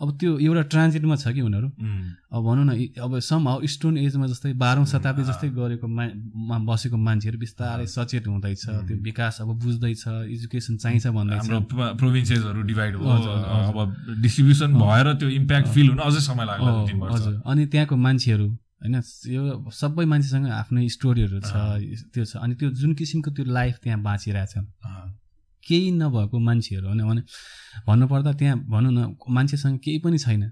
अब त्यो एउटा ट्रान्जिटमा छ कि उनीहरू? अब भनौँ न अब सम हाउ स्टोन एजमा जस्तै बाह्रौँ शताब्दी जस्तै गरेको मा बसेको मान्छेहरू बिस्तारै सचेत हुँदैछ त्यो विकास अब बुझ्दैछ एजुकेसन चाहिन्छ भन्दैछ। प्रोभिन्सेसहरू डिभाइड। अब डिस्ट्रिब्युसन भएर त्यो इम्प्याक्ट फिल हुन अझै समय लाग्ला हजुर। अनि त्यहाँको मान्छेहरू होइन यो सबै मान्छेसँग आफ्नै स्टोरीहरू छ त्यो छ। अनि त्यो जुन किसिमको त्यो लाइफ त्यहाँ बाँचिरहेछ। केही नभएको मान्छेहरू होइन भने भन्नुपर्दा त्यहाँ भनौँ न मान्छेसँग केही पनि छैन।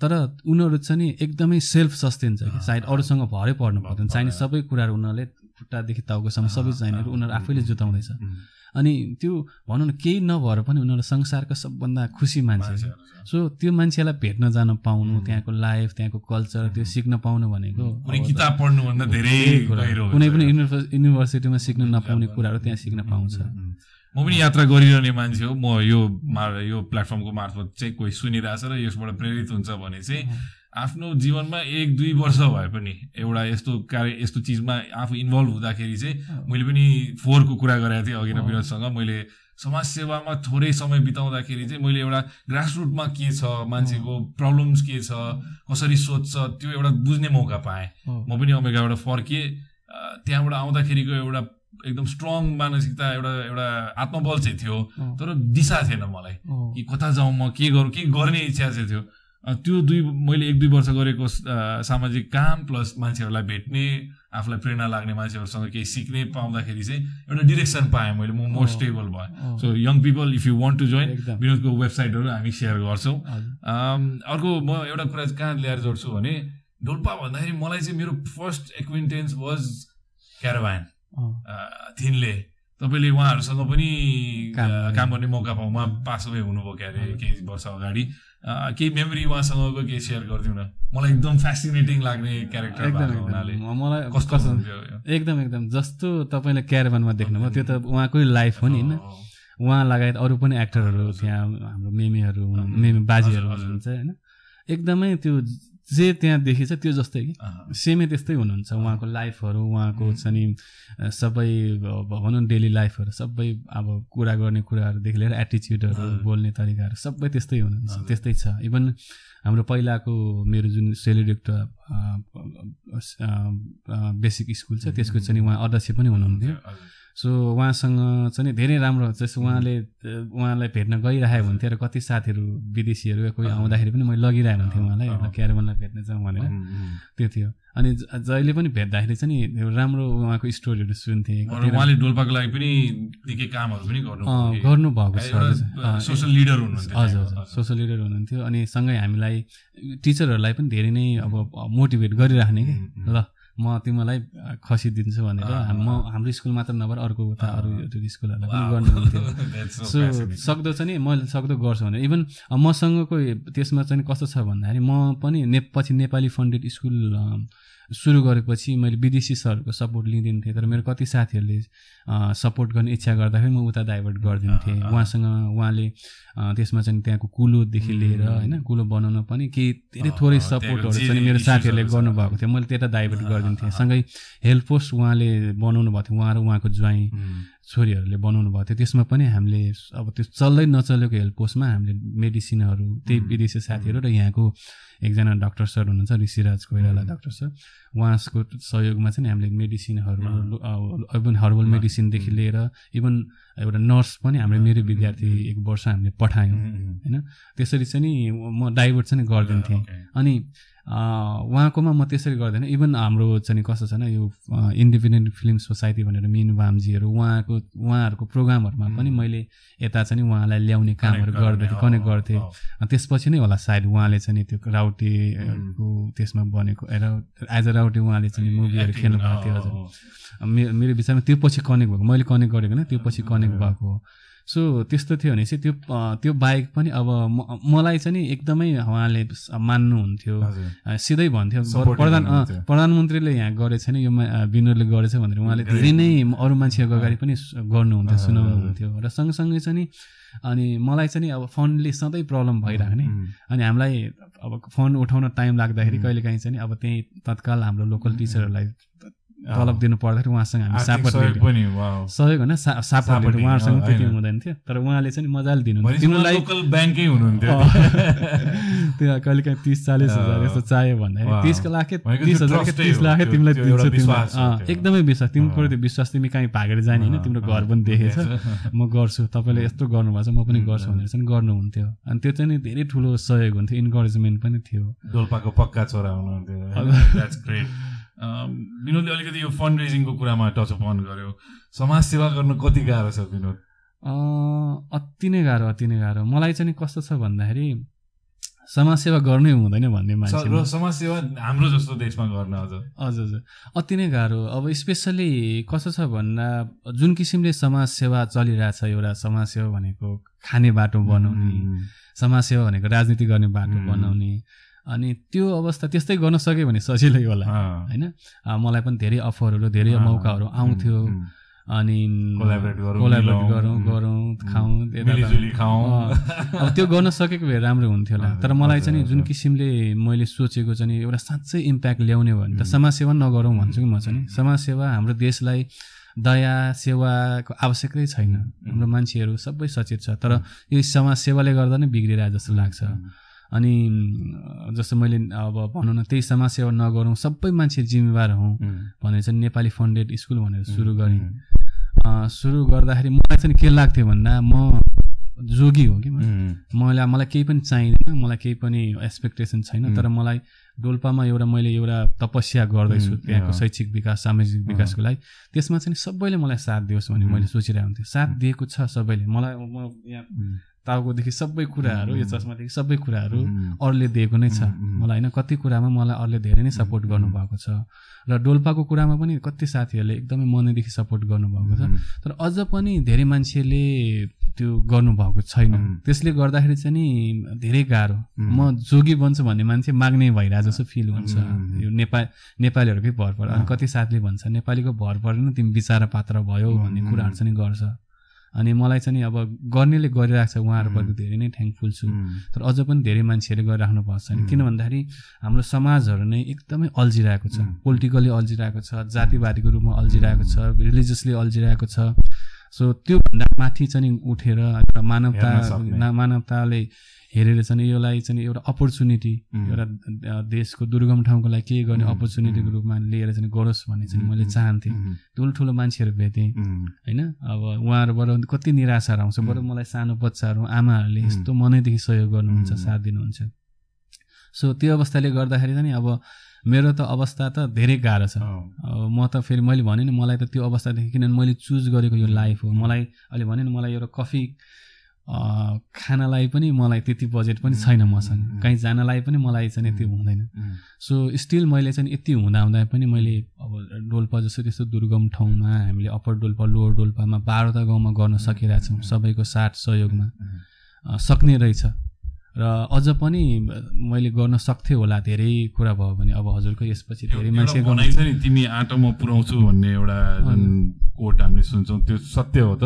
तर उनीहरू चाहिँ नि एकदमै सेल्फ सस्टेन छ कि। सायद अरूसँग भरै पर्नु पर्दैन। चाहिने सबै कुराहरू उनीहरूले खुट्टादेखि टाउकोसम्म सबै चाहिने उनीहरू आफैले जुटाउँदैछ। उम्, अनि त्यो भनौँ न केही नभएर पनि उनीहरू संसारको सबभन्दा खुसी मान्छे छ। सो त्यो मान्छेलाई भेट्न जान पाउनु त्यहाँको लाइफ त्यहाँको कल्चर त्यो सिक्न पाउनु भनेको किताब पढ्नुभन्दा धेरै कुनै। पनि युनिभर्स- युनिभर्सिटीमा सिक्न नपाउने कुराहरू त्यहाँ सिक्न पाउँछ। म पनि यात्रा गरिरहने मान्छे हो। म यो मा- यो प्लेटफर्मको मार्फत चाहिँ कोही सुनिरहेछ र यसबाट प्रेरित हुन्छ भने चाहिँ आफ्नो जीवनमा एक दुई वर्ष भए पनि एउटा यस्तो कार्य यस्तो चिजमा आफू इन्भल्भ हुँदाखेरि चाहिँ मैले पनि फोहोरको कुरा गरेको थिएँ अघि विनोदसँग। मैले समाजसेवामा थोरै समय बिताउँदाखेरि चाहिँ मैले एउटा ग्रासरुटमा के छ मान्छेको प्रब्लम्स के छ कसरी सोध्छ त्यो एउटा बुझ्ने मौका पाएँ। म पनि अमेरिकाबाट फर्किएँ। अ, त्यहाँबाट आउँदाखेरिको एउटा एकदम स्ट्रङ मानसिकता एउटा एउटा आत्मबल चाहिँ थियो। तर दिशा थिएन मलाई। कि कता जाउँ म के गरौँ के गर्ने इच्छा चाहिँ थियो त्यो दुई मैले एक दुई वर्ष गरेको सामाजिक काम प्लस मान्छेहरूलाई भेट्ने आफूलाई प्रेरणा लाग्ने मान्छेहरूसँग केही सिक्ने पाउँदाखेरि चाहिँ एउटा डिरेक्सन पाएँ मैले म मोर स्टेबल भएँ। So young people if you want to join. विनोदको वेबसाइटहरू हामी सेयर गर्छौँ अर्को म एउटा कुरा कहाँ ल्याएर जोड्छु भने डोल्पा भन्दाखेरि मलाई चाहिँ मेरो फर्स्ट एक्विन्टेन्स वाज क्याराभान थिनले तपाईँले उहाँहरूसँग पनि काम गर्ने। मौका पाउँ उहाँ पासमै हुनुभयो क्या अरे केही वर्ष अगाडि। केही मेमोरी उहाँसँगको केही सेयर गरिदिउँ न मलाई एकदम फेसिनेटिङ लाग्ने क्यारेक्टर मलाई कस्तो? एकदम एकदम। जस्तो तपाईँले क्यारभानमा देख्नुभयो त्यो त उहाँकै लाइफ हो नि होइन? उहाँ लगायत अरू पनि एक्टरहरू त्यहाँ हाम्रो मेमेहरू मेमे बाजेहरू। हुनुहुन्छ होइन? एकदमै त्यो जे त्यहाँ देखिन्छ त्यो जस्तै कि? सेमै त्यस्तै हुनुहुन्छ। उहाँको लाइफहरू उहाँको छ नि सबै भनौँ न डेली लाइफहरू सबै अब कुरा गर्ने कुराहरूदेखि लिएर एटिच्युडहरू बोल्ने तरिकाहरू सबै त्यस्तै हुनुहुन्छ। त्यस्तै छ। इभन हाम्रो पहिलाको मेरो जुन सेलिडेक्ट बेसिक स्कुल छ त्यसको चाहिँ उहाँ अध्यक्ष पनि हुनुहुन्थ्यो। सो उहाँसँग चाहिँ नि धेरै राम्रो जस्तो उहाँले उहाँलाई भेट्न गइरहेको हुन्थ्यो र कति साथीहरू विदेशीहरू कोही आउँदाखेरि पनि मैले लगिरहेको हुन्थेँ उहाँलाई एउटा भेट्न जाउँ भनेर। त्यो थियो। अनि जहिले पनि भेट्दाखेरि चाहिँ नि राम्रो उहाँको स्टोरीहरू सुन्थेँ। उहाँले डोल्पाको लागि पनि निकै कामहरू पनि गर्नु गर्नुभएको छ। सोसल लिडर हुनुहुन्थ्यो। हजुर सोसल लिडर हुनुहुन्थ्यो। अनि सँगै हामीलाई टिचरहरूलाई पनि धेरै नै अब मोटिभेट गरिराख्ने। कि ल। म तिमीलाई खसिदिन्छु भनेर म हाम्रो स्कुल मात्र नभएर अर्को उता अरू स्कुलहरूलाई पनि गर्नुहुन्थ्यो सो. सक्दो चाहिँ नि मैले सक्दो गर्छु भने इभन मसँगको त्यसमा चाहिँ कस्तो छ भन्दाखेरि म पनि ने पछि नेपाली फन्डेड स्कुल सुरु गरेपछि मैले विदेशी सरहरूको सपोर्ट लिँदिन्थेँ तर मेरो कति साथीहरूले सपोर्ट गर्ने इच्छा गर्दाखेरि म उता डाइभर्ट गरिदिन्थेँ। उहाँसँग उहाँले त्यसमा चाहिँ त्यहाँको कुलोदेखि लिएर होइन कुलो बनाउन पनि केही धेरै थोरै सपोर्टहरू चाहिँ मेरो साथीहरूले। गर्नुभएको थियो। मैले त्यता डाइभर्ट गरिदिन्थेँ। सँगै हेल्प पोस्ट उहाँले बनाउनु भएको थियो उहाँ र उहाँको ज्वाइँ। छोरीहरूले बनाउनु भएको थियो त्यसमा पनि हामीले अब त्यो चल्दै नचलेको हेल्प पोस्टमा हामीले मेडिसिनहरू त्यही विदेशी साथीहरू र यहाँको एकजना डक्टर सर हुनुहुन्छ ऋषिराज कोइराला डक्टर सर। उहाँको सहयोगमा चाहिँ हामीले मेडिसिनहरू इभन हर्बल मेडिसिनदेखि लिएर इभन एउटा नर्स पनि हाम्रो मेरो विद्यार्थी एक वर्ष हामीले पठायौँ होइन। त्यसरी चाहिँ नि म डाइभर्ट चाहिँ गरिदिन्थेँ. अनि उहाँकोमा म त्यसरी गर्दैन। इभन हाम्रो चाहिँ कस्तो छ न यो इन्डिपेन्डेन्ट फिल्म सोसाइटी भनेर मिन वामजीहरू उहाँको उहाँहरूको प्रोग्रामहरूमा पनि मैले यता चाहिँ उहाँलाई ल्याउने कामहरू गर्ने, गर्दै अँ, कनेक्ट गर्थेँ। त्यसपछि नै होला सायद उहाँले चाहिँ त्यो राउटेको त्यसमा बनेको एज अ राउटे उहाँले चाहिँ मुभीहरू खेल्नु भएको थियो हजुर। मे- मेरो विचारमा त्यो पछि कनेक्ट भएको मैले कनेक्ट गरेको होइन त्यो पछि कनेक्ट भएको हो। सो त्यस्तो थियो भने चाहिँ त्यो त्यो बाहेक पनि अब मलाई चाहिँ नि एकदमै उहाँले मान्नुहुन्थ्यो। सिधै भन्थ्यो। प्रधान। प्रधानमन्त्रीले यहाँ गरेछ नि यो विनोदले गरेछ भनेर उहाँले धेरै नै अरू मान्छेहरूको अगाडि पनि गर्नुहुन्थ्यो सुनाउनुहुन्थ्यो। र सँगसँगै चाहिँ नि अनि मलाई चाहिँ नि अब फन्डले सधैँ प्रब्लम भइरहेको नि। अनि हामीलाई अब फोन उठाउन टाइम लाग्दाखेरि कहिले काहीँ चाहिँ अब त्यहीँ तत्काल हाम्रो लोकल टिचरहरूलाई तलब दिनु पर्दाखेरि उहाँसँग हामी सापट सहयोग होइन सापट उहाँहरूसँग त्यति। हुँदैन थियो। तर उहाँले चाहिँ मजाले तिमीलाई लोकल ब्याङ्कै हुनुहुन्थ्यो। त्यो कहिले काहीँ तिस चालिस हजार अँ। यस्तो चाहियो भन्दाखेरि। तिसको लाखे तिस हजार तिस लाखे तिमीलाई दिन्छु। एकदमै विश्वास। तिम्रो त्यो विश्वास तिमी कहीँ भागेर जाने होइन। तिम्रो घर पनि देखेछ। म गर्छु। तपाईँले यस्तो गर्नुभएको छ म पनि गर्छु। भनेर चाहिँ गर्नुहुन्थ्यो। अनि त्यो चाहिँ धेरै ठुलो सहयोग हुन्थ्यो। इन्करेजमेन्ट पनि थियो। डोल्पाको पक्का छोरा हुनुहुन्थ्यो। विनोदले अलिकति यो फन्ड रेजिङको कुरामा टच अन गर्यो। समाज सेवा गर्नु कति गाह्रो छ विनोद? अति नै गाह्रो अति नै गाह्रो। मलाई चाहिँ कस्तो छ भन्दाखेरि समाजसेवा गर्नै हुँदैन भन्ने मान्छे स- म। र समाज सेवा हाम्रो जस्तो देशमा गर्न अझ। हजुर हजुर अति नै गाह्रो। अब स्पेसल्ली कस्तो छ भन्दा जुन किसिमले समाजसेवा चलिरहेछ एउटा समाजसेवा भनेको खाने बाटो बनाउने समाजसेवा भनेको राजनीति गर्ने बाटो. बनाउने अनि त्यो अवस्था त्यस्तै गर्न सक्यो भने सजिलै होला। होइन? मलाई पनि धेरै अफरहरू धेरै। मौकाहरू आउँथ्यो। अनि कोलाबरेट गरौँ. गरौँ खाउँ अब त्यो गर्न सकेको भए राम्रो हुन्थ्यो होला। तर मलाई चाहिँ जुन। किसिमले मैले सोचेको चाहिँ एउटा साँच्चै इम्प्याक्ट ल्याउने भने त. समाजसेवा नगरौँ भन्छु म चाहिँ समाजसेवा हाम्रो देशलाई दया सेवाको आवश्यकै छैन। हाम्रो मान्छेहरू सबै सचेत छ। तर यो समाजसेवाले गर्दा नै बिग्रिरहेको जस्तो लाग्छ। अनि जस्तो मैले अब भनौँ न त्यही समाजसेवा नगरौँ सबै मान्छे जिम्मेवार हौँ भनेर चाहिँ नेपाली फन्डेड स्कुल भनेर सुरु गरेँ। सुरु गर्दाखेरि मलाई चाहिँ के लाग्थ्यो भन्दा म जोगी हो कि म? मलाई मलाई केही पनि चाहिँदैन मलाई केही पनि एक्सपेक्टेसन छैन. तर मलाई डोल्पामा एउटा मैले एउटा तपस्या गर्दैछु त्यहाँको। शैक्षिक विकास सामाजिक विकासको लागि। त्यसमा चाहिँ सबैले मलाई साथ दियोस् भन्ने. मैले सोचिरहेको हुन्थेँ साथ दिएको छ सबैले। मलाई म यहाँ टाउकोदेखि सबै कुराहरू यो. चस्मादेखि सबै कुराहरू. अरूले दिएको नै छ. मलाई होइन कति कुरामा मलाई अरूले धेरै नै सपोर्ट गर्नुभएको छ र डोल्पाको कुरामा पनि कति साथीहरूले एकदमै मनैदेखि सपोर्ट गर्नुभएको छ तर अझ पनि धेरै मान्छेले त्यो गर्नुभएको छैन. त्यसले गर्दाखेरि चाहिँ नि धेरै गाह्रो. म जोगी बन्छु भन्ने मान्छे माग्ने भइरहेको जस्तो फिल हुन्छ. यो नेपाल नेपालीहरूकै भर पर अनि। कति साथले भन्छ नेपालीको भर परेन तिमी विचारा पात्र भयो भन्ने. कुराहरू चाहिँ गर्छ अनि मलाई चाहिँ नि अब गर्नेले गरिरहेको छ उहाँहरूप्रति. धेरै नै थ्याङ्कफुल छु तर अझ पनि धेरै मान्छेहरूले गरिराख्नु भएको छैन. किन भन्दाखेरि हाम्रो समाजहरू नै एकदमै अल्झिरहेको छ. पोलिटिकली अल्झिरहेको छ जातिवादीको रूपमा अल्झिरहेको छ रिलिजियसली अल्झिरहेको छ सो त्योभन्दा माथि चाहिँ उठेर एउटा मानवता मानवताले हेरेर चाहिँ यसलाई चाहिँ एउटा अपर्च्युनिटी. एउटा देशको दुर्गम ठाउँको लागि केही गर्ने. अपर्च्युनिटीको. रूपमा लिएर चाहिँ गरोस् भन्ने चाहिँ मैले चाहन्थेँ ठुल्ठुलो मान्छेहरू भेटेँ होइन अब उहाँहरूबाट कति निराशाहरू आउँछ बरु. मलाई सानो बच्चाहरू आमाहरूले. यस्तो मनैदेखि सहयोग गर्नुहुन्छ. साथ दिनुहुन्छ सो त्यो अवस्थाले गर्दाखेरि चाहिँ अब मेरो त अवस्था त धेरै गाह्रो छ। म त फेरि मैले भने नि मलाई त त्यो अवस्थादेखि किनभने मैले चुज गरेको यो लाइफ हो। मलाई अहिले भने नि मलाई एउटा कफी खानलाई पनि मलाई त्यति बजेट पनि छैन मसँग. कहीँ जानलाई पनि मलाई चाहिँ त्यो हुँदैन। सो स्टिल मैले चाहिँ यति हुँदा हुँदा पनि मैले अब डोल्पा जस्तो त्यस्तो दुर्गम ठाउँमा हामीले अप्पर डोल्पा लोवर डोल्पामा बाह्रवटा गाउँमा गर्न सकिरहेछौँ। सबैको साथ सहयोगमा। सक्ने रहेछ। र अझ पनि मैले गर्न सक्थेँ होला धेरै कुरा भयो भने अब हजुरको यसपछि धेरै मान्छे नि तिमी आँटो म पुऱ्याउँछु भन्ने एउटा जुन कोट हामीले सुन्छौँ त्यो सत्य हो त?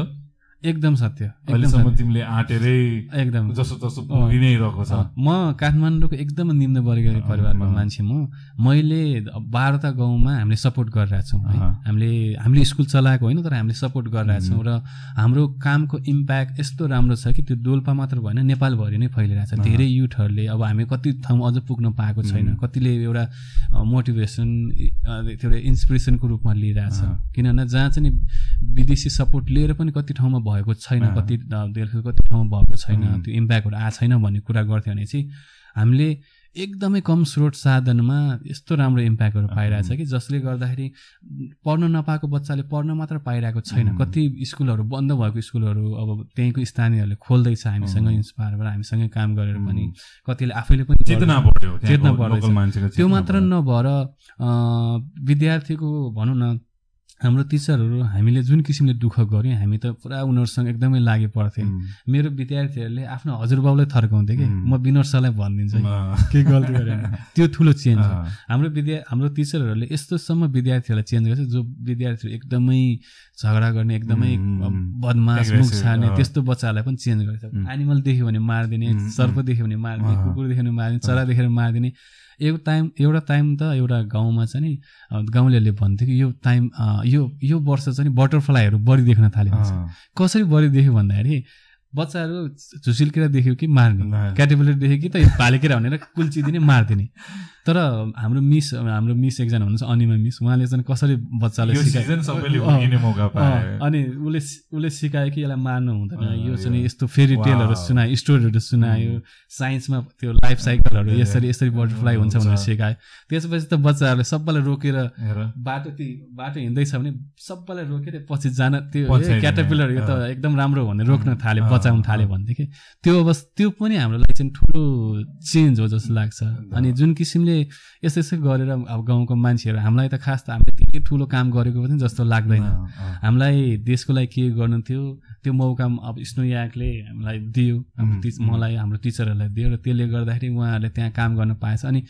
एकदम सत्य अहिलेसम्म। तिमीले आँटेरै एकदम जस्तो तस्तो पुगि नै रहेको छ म काठमाडौँको एकदम निम्न वर्गीय परिवारको। मान्छे म मैले बाह्रवटा गाउँमा हामीले सपोर्ट गरिरहेछौँ है। हामीले हामीले स्कुल चलाएको होइन तर हामीले सपोर्ट गरिरहेछौँ र हाम्रो कामको इम्प्याक्ट यस्तो राम्रो छ कि त्यो डोल्पा मात्र भएन नेपालभरि नै फैलिरहेछ। धेरै युथहरूले अब हामी कति ठाउँ अझ पुग्न पाएको छैन. कतिले एउटा मोटिभेसन त्यो एउटा इन्सपिरेसनको रूपमा लिइरहेछ। किनभने जहाँ चाहिँ विदेशी सपोर्ट लिएर पनि कति ठाउँमा भएको छैन। कति देशको कति ठाउँमा भएको छैन. त्यो इम्प्याक्टहरू आएको छैन भन्ने कुरा गर्थ्यो भने चाहिँ हामीले एकदमै कम स्रोत साधनमा यस्तो राम्रो इम्प्याक्टहरू पाइरहेछ कि जसले गर्दाखेरि पढ्न नपाएको बच्चाले पढ्न मात्र पाइरहेको छैन. कति स्कुलहरू बन्द भएको स्कुलहरू अब त्यहीँको स्थानीयहरूले खोल्दैछ हामीसँग उम्. इन्सपायर भएर हामीसँगै काम गरेर. पनि कतिले आफैले पनि चेतना चेतना मान्छेको त्यो मात्र। नभएर विद्यार्थीको भनौँ न हाम्रो टिचरहरू हामीले जुन किसिमले दुःख गऱ्यौँ हामी त पुरा उनीहरूसँग एकदमै लागि पर्थ्यौँ मेरो विद्यार्थीहरूले आफ्नो हजुरबाउलाई थर्काउँथे कि म विनोद सरलाई भनिदिन्छु। के गल्ती गरेँ भने। त्यो ठुलो चेन्ज हो। हाम्रो विद्या हाम्रो टिचरहरूले यस्तोसम्म विद्यार्थीहरूलाई चेन्ज गर्छ जो विद्यार्थीहरू एकदमै झगडा गर्ने एकदमै बदमास मुख छाने। त्यस्तो बच्चाहरूलाई पनि चेन्ज गर्छ। एनिमल देख्यो भने मारिदिने सर्प देख्यो भने मारिदिने। कुकुर देख्यो भने मारिदिने चरा देखेर मारिदिने। एउटा टाइम एउटा टाइम त एउटा गाउँमा चाहिँ नि गाउँलेहरूले भन्थ्यो कि यो टाइम यो यो वर्ष चाहिँ नि बटरफ्लाईहरू बढी देख्न थाल्यो। कसरी बढी देख्यो भन्दाखेरि बच्चाहरू झुसिल्केर देख्यो कि मार्ने। क्याटेबुलर देख्यो कि त भालेकेरा भनेर कुल्चिदिने मारिदिने तर हाम्रो मिस हाम्रो मिस एकजना हुनुहुन्छ अनिमा मिस। उहाँले चाहिँ कसरी अँ, अनि उसले उसले सिकायो कि यसलाई मार्नु हुँदैन। यो चाहिँ यस्तो फेरि टेलहरू। सुनायो स्टोरीहरू सुनायो। साइन्समा त्यो लाइफ साइकलहरू यसरी यसरी बटरफ्लाइ हुन्छ भनेर। सिकायो। त्यसपछि त बच्चाहरूले सबैलाई रोकेर बाटो ती बाटो हिँड्दैछ भने सबैलाई रोकेर पछि जान त्यो क्याटरपिलर यो त। एकदम राम्रो भने रोक्न थाल्यो बचाउन थाल्यो कि त्यो अवस्था त्यो पनि हाम्रो लागि चाहिँ ठुलो चेन्ज हो जस्तो लाग्छ। अनि जुन किसिमले यस्तो यस्तो गरेर अब गाउँको मान्छेहरू हामीलाई त खास त हामीले त्यति ठुलो काम गरेको पनि जस्तो लाग्दैन। हामीलाई देशको लागि के गर्नु थियो त्यो मौका अब स्नो याकले हामीलाई दियो हाम्रो टिच। मलाई हाम्रो टिचरहरूलाई दियो र त्यसले गर्दाखेरि उहाँहरूले त्यहाँ काम गर्न पाएछ अनि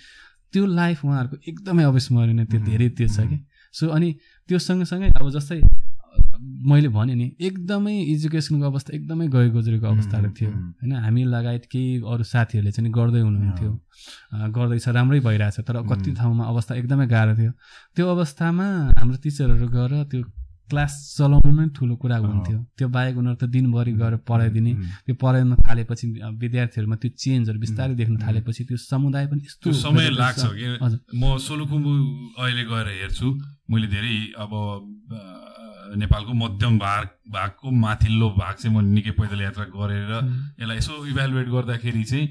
त्यो लाइफ उहाँहरूको एकदमै अविस्मरणीय त्यो धेरै त्यो छ कि सो अनि त्यो सँगसँगै अब जस्तै मैले भने नि एकदमै एजुकेसनको अवस्था एकदमै गयो गुज्रेको अवस्थाहरू थियो। होइन हामी लगायत केही अरू साथीहरूले चाहिँ गर्दै हुनुहुन्थ्यो। गर्दैछ राम्रै भइरहेछ तर कति ठाउँमा अवस्था एकदमै गाह्रो थियो। त्यो अवस्थामा हाम्रो टिचरहरू गएर त्यो क्लास चलाउनु नै ठुलो कुरा हुन्थ्यो। त्यो बाहेक उनीहरू त दिनभरि गएर पढाइदिने त्यो पढाउन थालेपछि विद्यार्थीहरूमा त्यो चेन्जहरू बिस्तारै देख्न थालेपछि त्यो समुदाय पनि यस्तो समय लाग्छ। कि। म सोलुखुम्बु अहिले गएर हेर्छु मैले धेरै अब नेपालको मध्यम भाग भागको माथिल्लो भाग चाहिँ म निकै पैदल यात्रा गरेर यसलाई यसो इभ्यालुएट गर्दाखेरि चाहिँ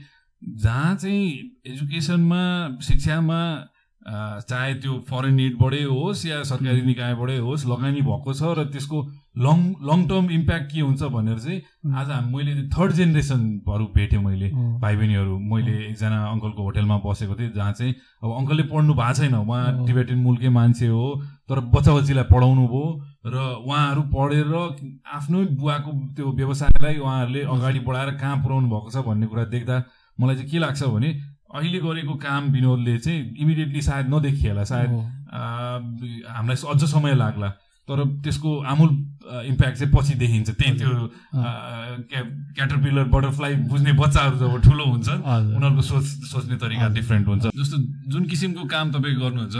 जहाँ चाहिँ एजुकेसनमा शिक्षामा चाहे त्यो फरेन एडबाटै होस् या सरकारी निकायबाटै होस् लगानी भएको छ र त्यसको लङ लङ टर्म इम्प्याक्ट के हुन्छ भनेर चाहिँ आज मैले थर्ड जेनेरेसनहरू भेटेँ मैले। भाइ बहिनीहरू मैले एकजना अङ्कलको होटेलमा बसेको थिएँ जहाँ चाहिँ अब अङ्कलले पढ्नु भएको छैन। उहाँ। टिबेटन मुलकै मान्छे हो तर बच्चा बच्चीलाई पढाउनु भयो। र उहाँहरू पढेर आफ्नै बुवाको त्यो व्यवसायलाई उहाँहरूले अगाडि बढाएर कहाँ पुऱ्याउनु भएको छ भन्ने कुरा देख्दा मलाई चाहिँ के लाग्छ भने अहिले गरेको काम विनोदले चाहिँ इमिडिएटली सायद नदेखिएला सायद हामीलाई अझ समय लाग्ला। तर त्यसको आमूल इम्प्याक्ट चाहिँ पछि देखिन्छ। त्यही त्यो क्याटरपिलर बटरफ्लाई बुझ्ने बच्चाहरू जब ठुलो हजुर। उनीहरूको सोच सोच्ने तरिका। डिफ्रेन्ट हुन्छ। जस्तो जुन किसिमको काम तपाईँ गर्नुहुन्छ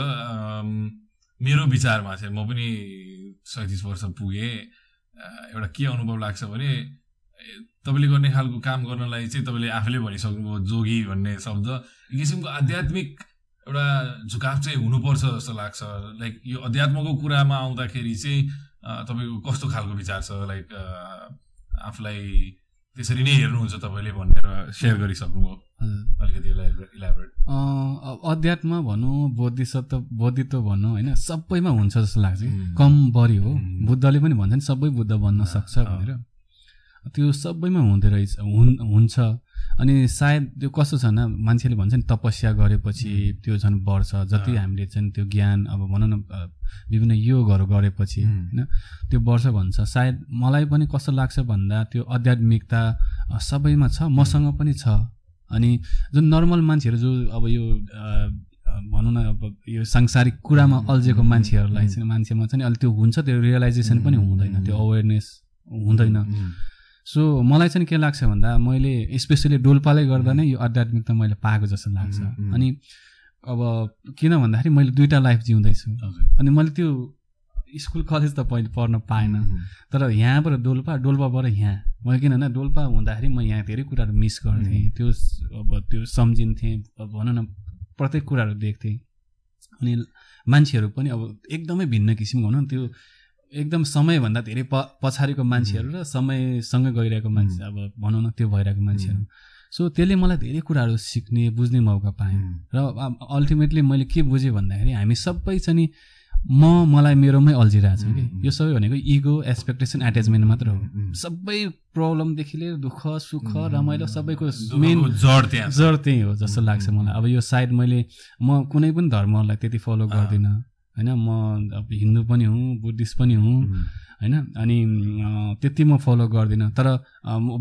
मेरो विचारमा चाहिँ म पनि सैँतिस वर्ष पुगेँ। एउटा के अनुभव लाग्छ भने तपाईँले गर्ने खालको काम गर्नलाई चाहिँ तपाईँले आफैले भनिसक्नुभयो जोगी भन्ने शब्द। एक किसिमको आध्यात्मिक एउटा झुकाव चाहिँ हुनुपर्छ जस्तो लाग्छ। लाइक यो अध्यात्मको कुरामा आउँदाखेरि चाहिँ तपाईँको कस्तो खालको विचार छ? लाइक आफूलाई त्यसरी नै हेर्नुहुन्छ तपाईँले भनेर सेयर गरिसक्नुभयो हजुर। अलिकति इलाबोरेट अध्यात्म भनौँ बौद्धिसत्व बौद्धित्व भनौँ होइन सबैमा हुन्छ जस्तो लाग्छ कि उम्. कम बढी हो. बुद्धले पनि भन्छ नि सबै बुद्ध बन्न सक्छ अँ. भनेर त्यो सबैमा हुँदो रहेछ हुन्- हुन्छ अनि सायद त्यो कस्तो छ भने मान्छेले भन्छ नि तपस्या गरेपछि त्यो झन् बढ्छ। जति. हामीले चाहिँ त्यो ज्ञान अब भनौँ न विभिन्न योगहरू गरेपछि. होइन त्यो वर्ष भन्छ। सायद मलाई पनि कस्तो लाग्छ भन्दा त्यो आध्यात्मिकता सबैमा छ मसँग पनि छ। अनि जुन नर्मल मान्छेहरू जो अब यो भनौँ न अब यो सांसारिक कुरामा अल्झेको मान्छेहरूलाई चाहिँ मान्छेमा चाहिँ अलिक त्यो हुन्छ त्यो रियलाइजेसन पनि हुँदैन त्यो अवेरनेस हुँदैन। सो मलाई चाहिँ के लाग्छ भन्दा मैले स्पेसली डोल्पाले गर्दा नै यो आध्यात्मिकता मैले पाएको जस्तो लाग्छ। उम्, उम्. अनि अब किन भन्दाखेरि मैले दुइटा लाइफ जिउँदैछु। अनि मैले त्यो स्कुल कलेज त पहिले पढ्न पाएन तर यहाँबाट डोल्पा डोल्पाबाट यहाँ। मैले किन भने डोल्पा हुँदाखेरि म यहाँ धेरै कुराहरू मिस गर्थेँ। त्यो अब त्यो सम्झिन्थेँ भनौँ न प्रत्येक कुराहरू देख्थेँ। अनि मान्छेहरू पनि अब एकदमै भिन्न किसिमको भनौँ न त्यो एकदम समयभन्दा धेरै प पछाडिको मान्छेहरू र समयसँगै गइरहेको मान्छे अब भनौँ न त्यो भइरहेको मान्छेहरू। सो त्यसले मलाई धेरै कुराहरू सिक्ने बुझ्ने मौका पाएँ। र अल्टिमेटली मैले के बुझेँ भन्दाखेरि हामी सबै चाहिँ नि म मलाई मेरोमै अल्झिरहेको छु कि। यो सबै भनेको इगो एक्सपेक्टेसन एट्याचमेन्ट मात्र हो। सबै प्रब्लमदेखि लिएर दुःख सुख रमाइलो सबैको मेन जड त्यहाँ। जड त्यही हो जस्तो लाग्छ मलाई। अब यो सायद मैले म कुनै पनि धर्महरूलाई त्यति फलो गर्दिनँ। होइन म अब हिन्दू पनि हुँ बुद्धिस्ट पनि हुँ होइन अनि त्यति म फलो गर्दिनँ। तर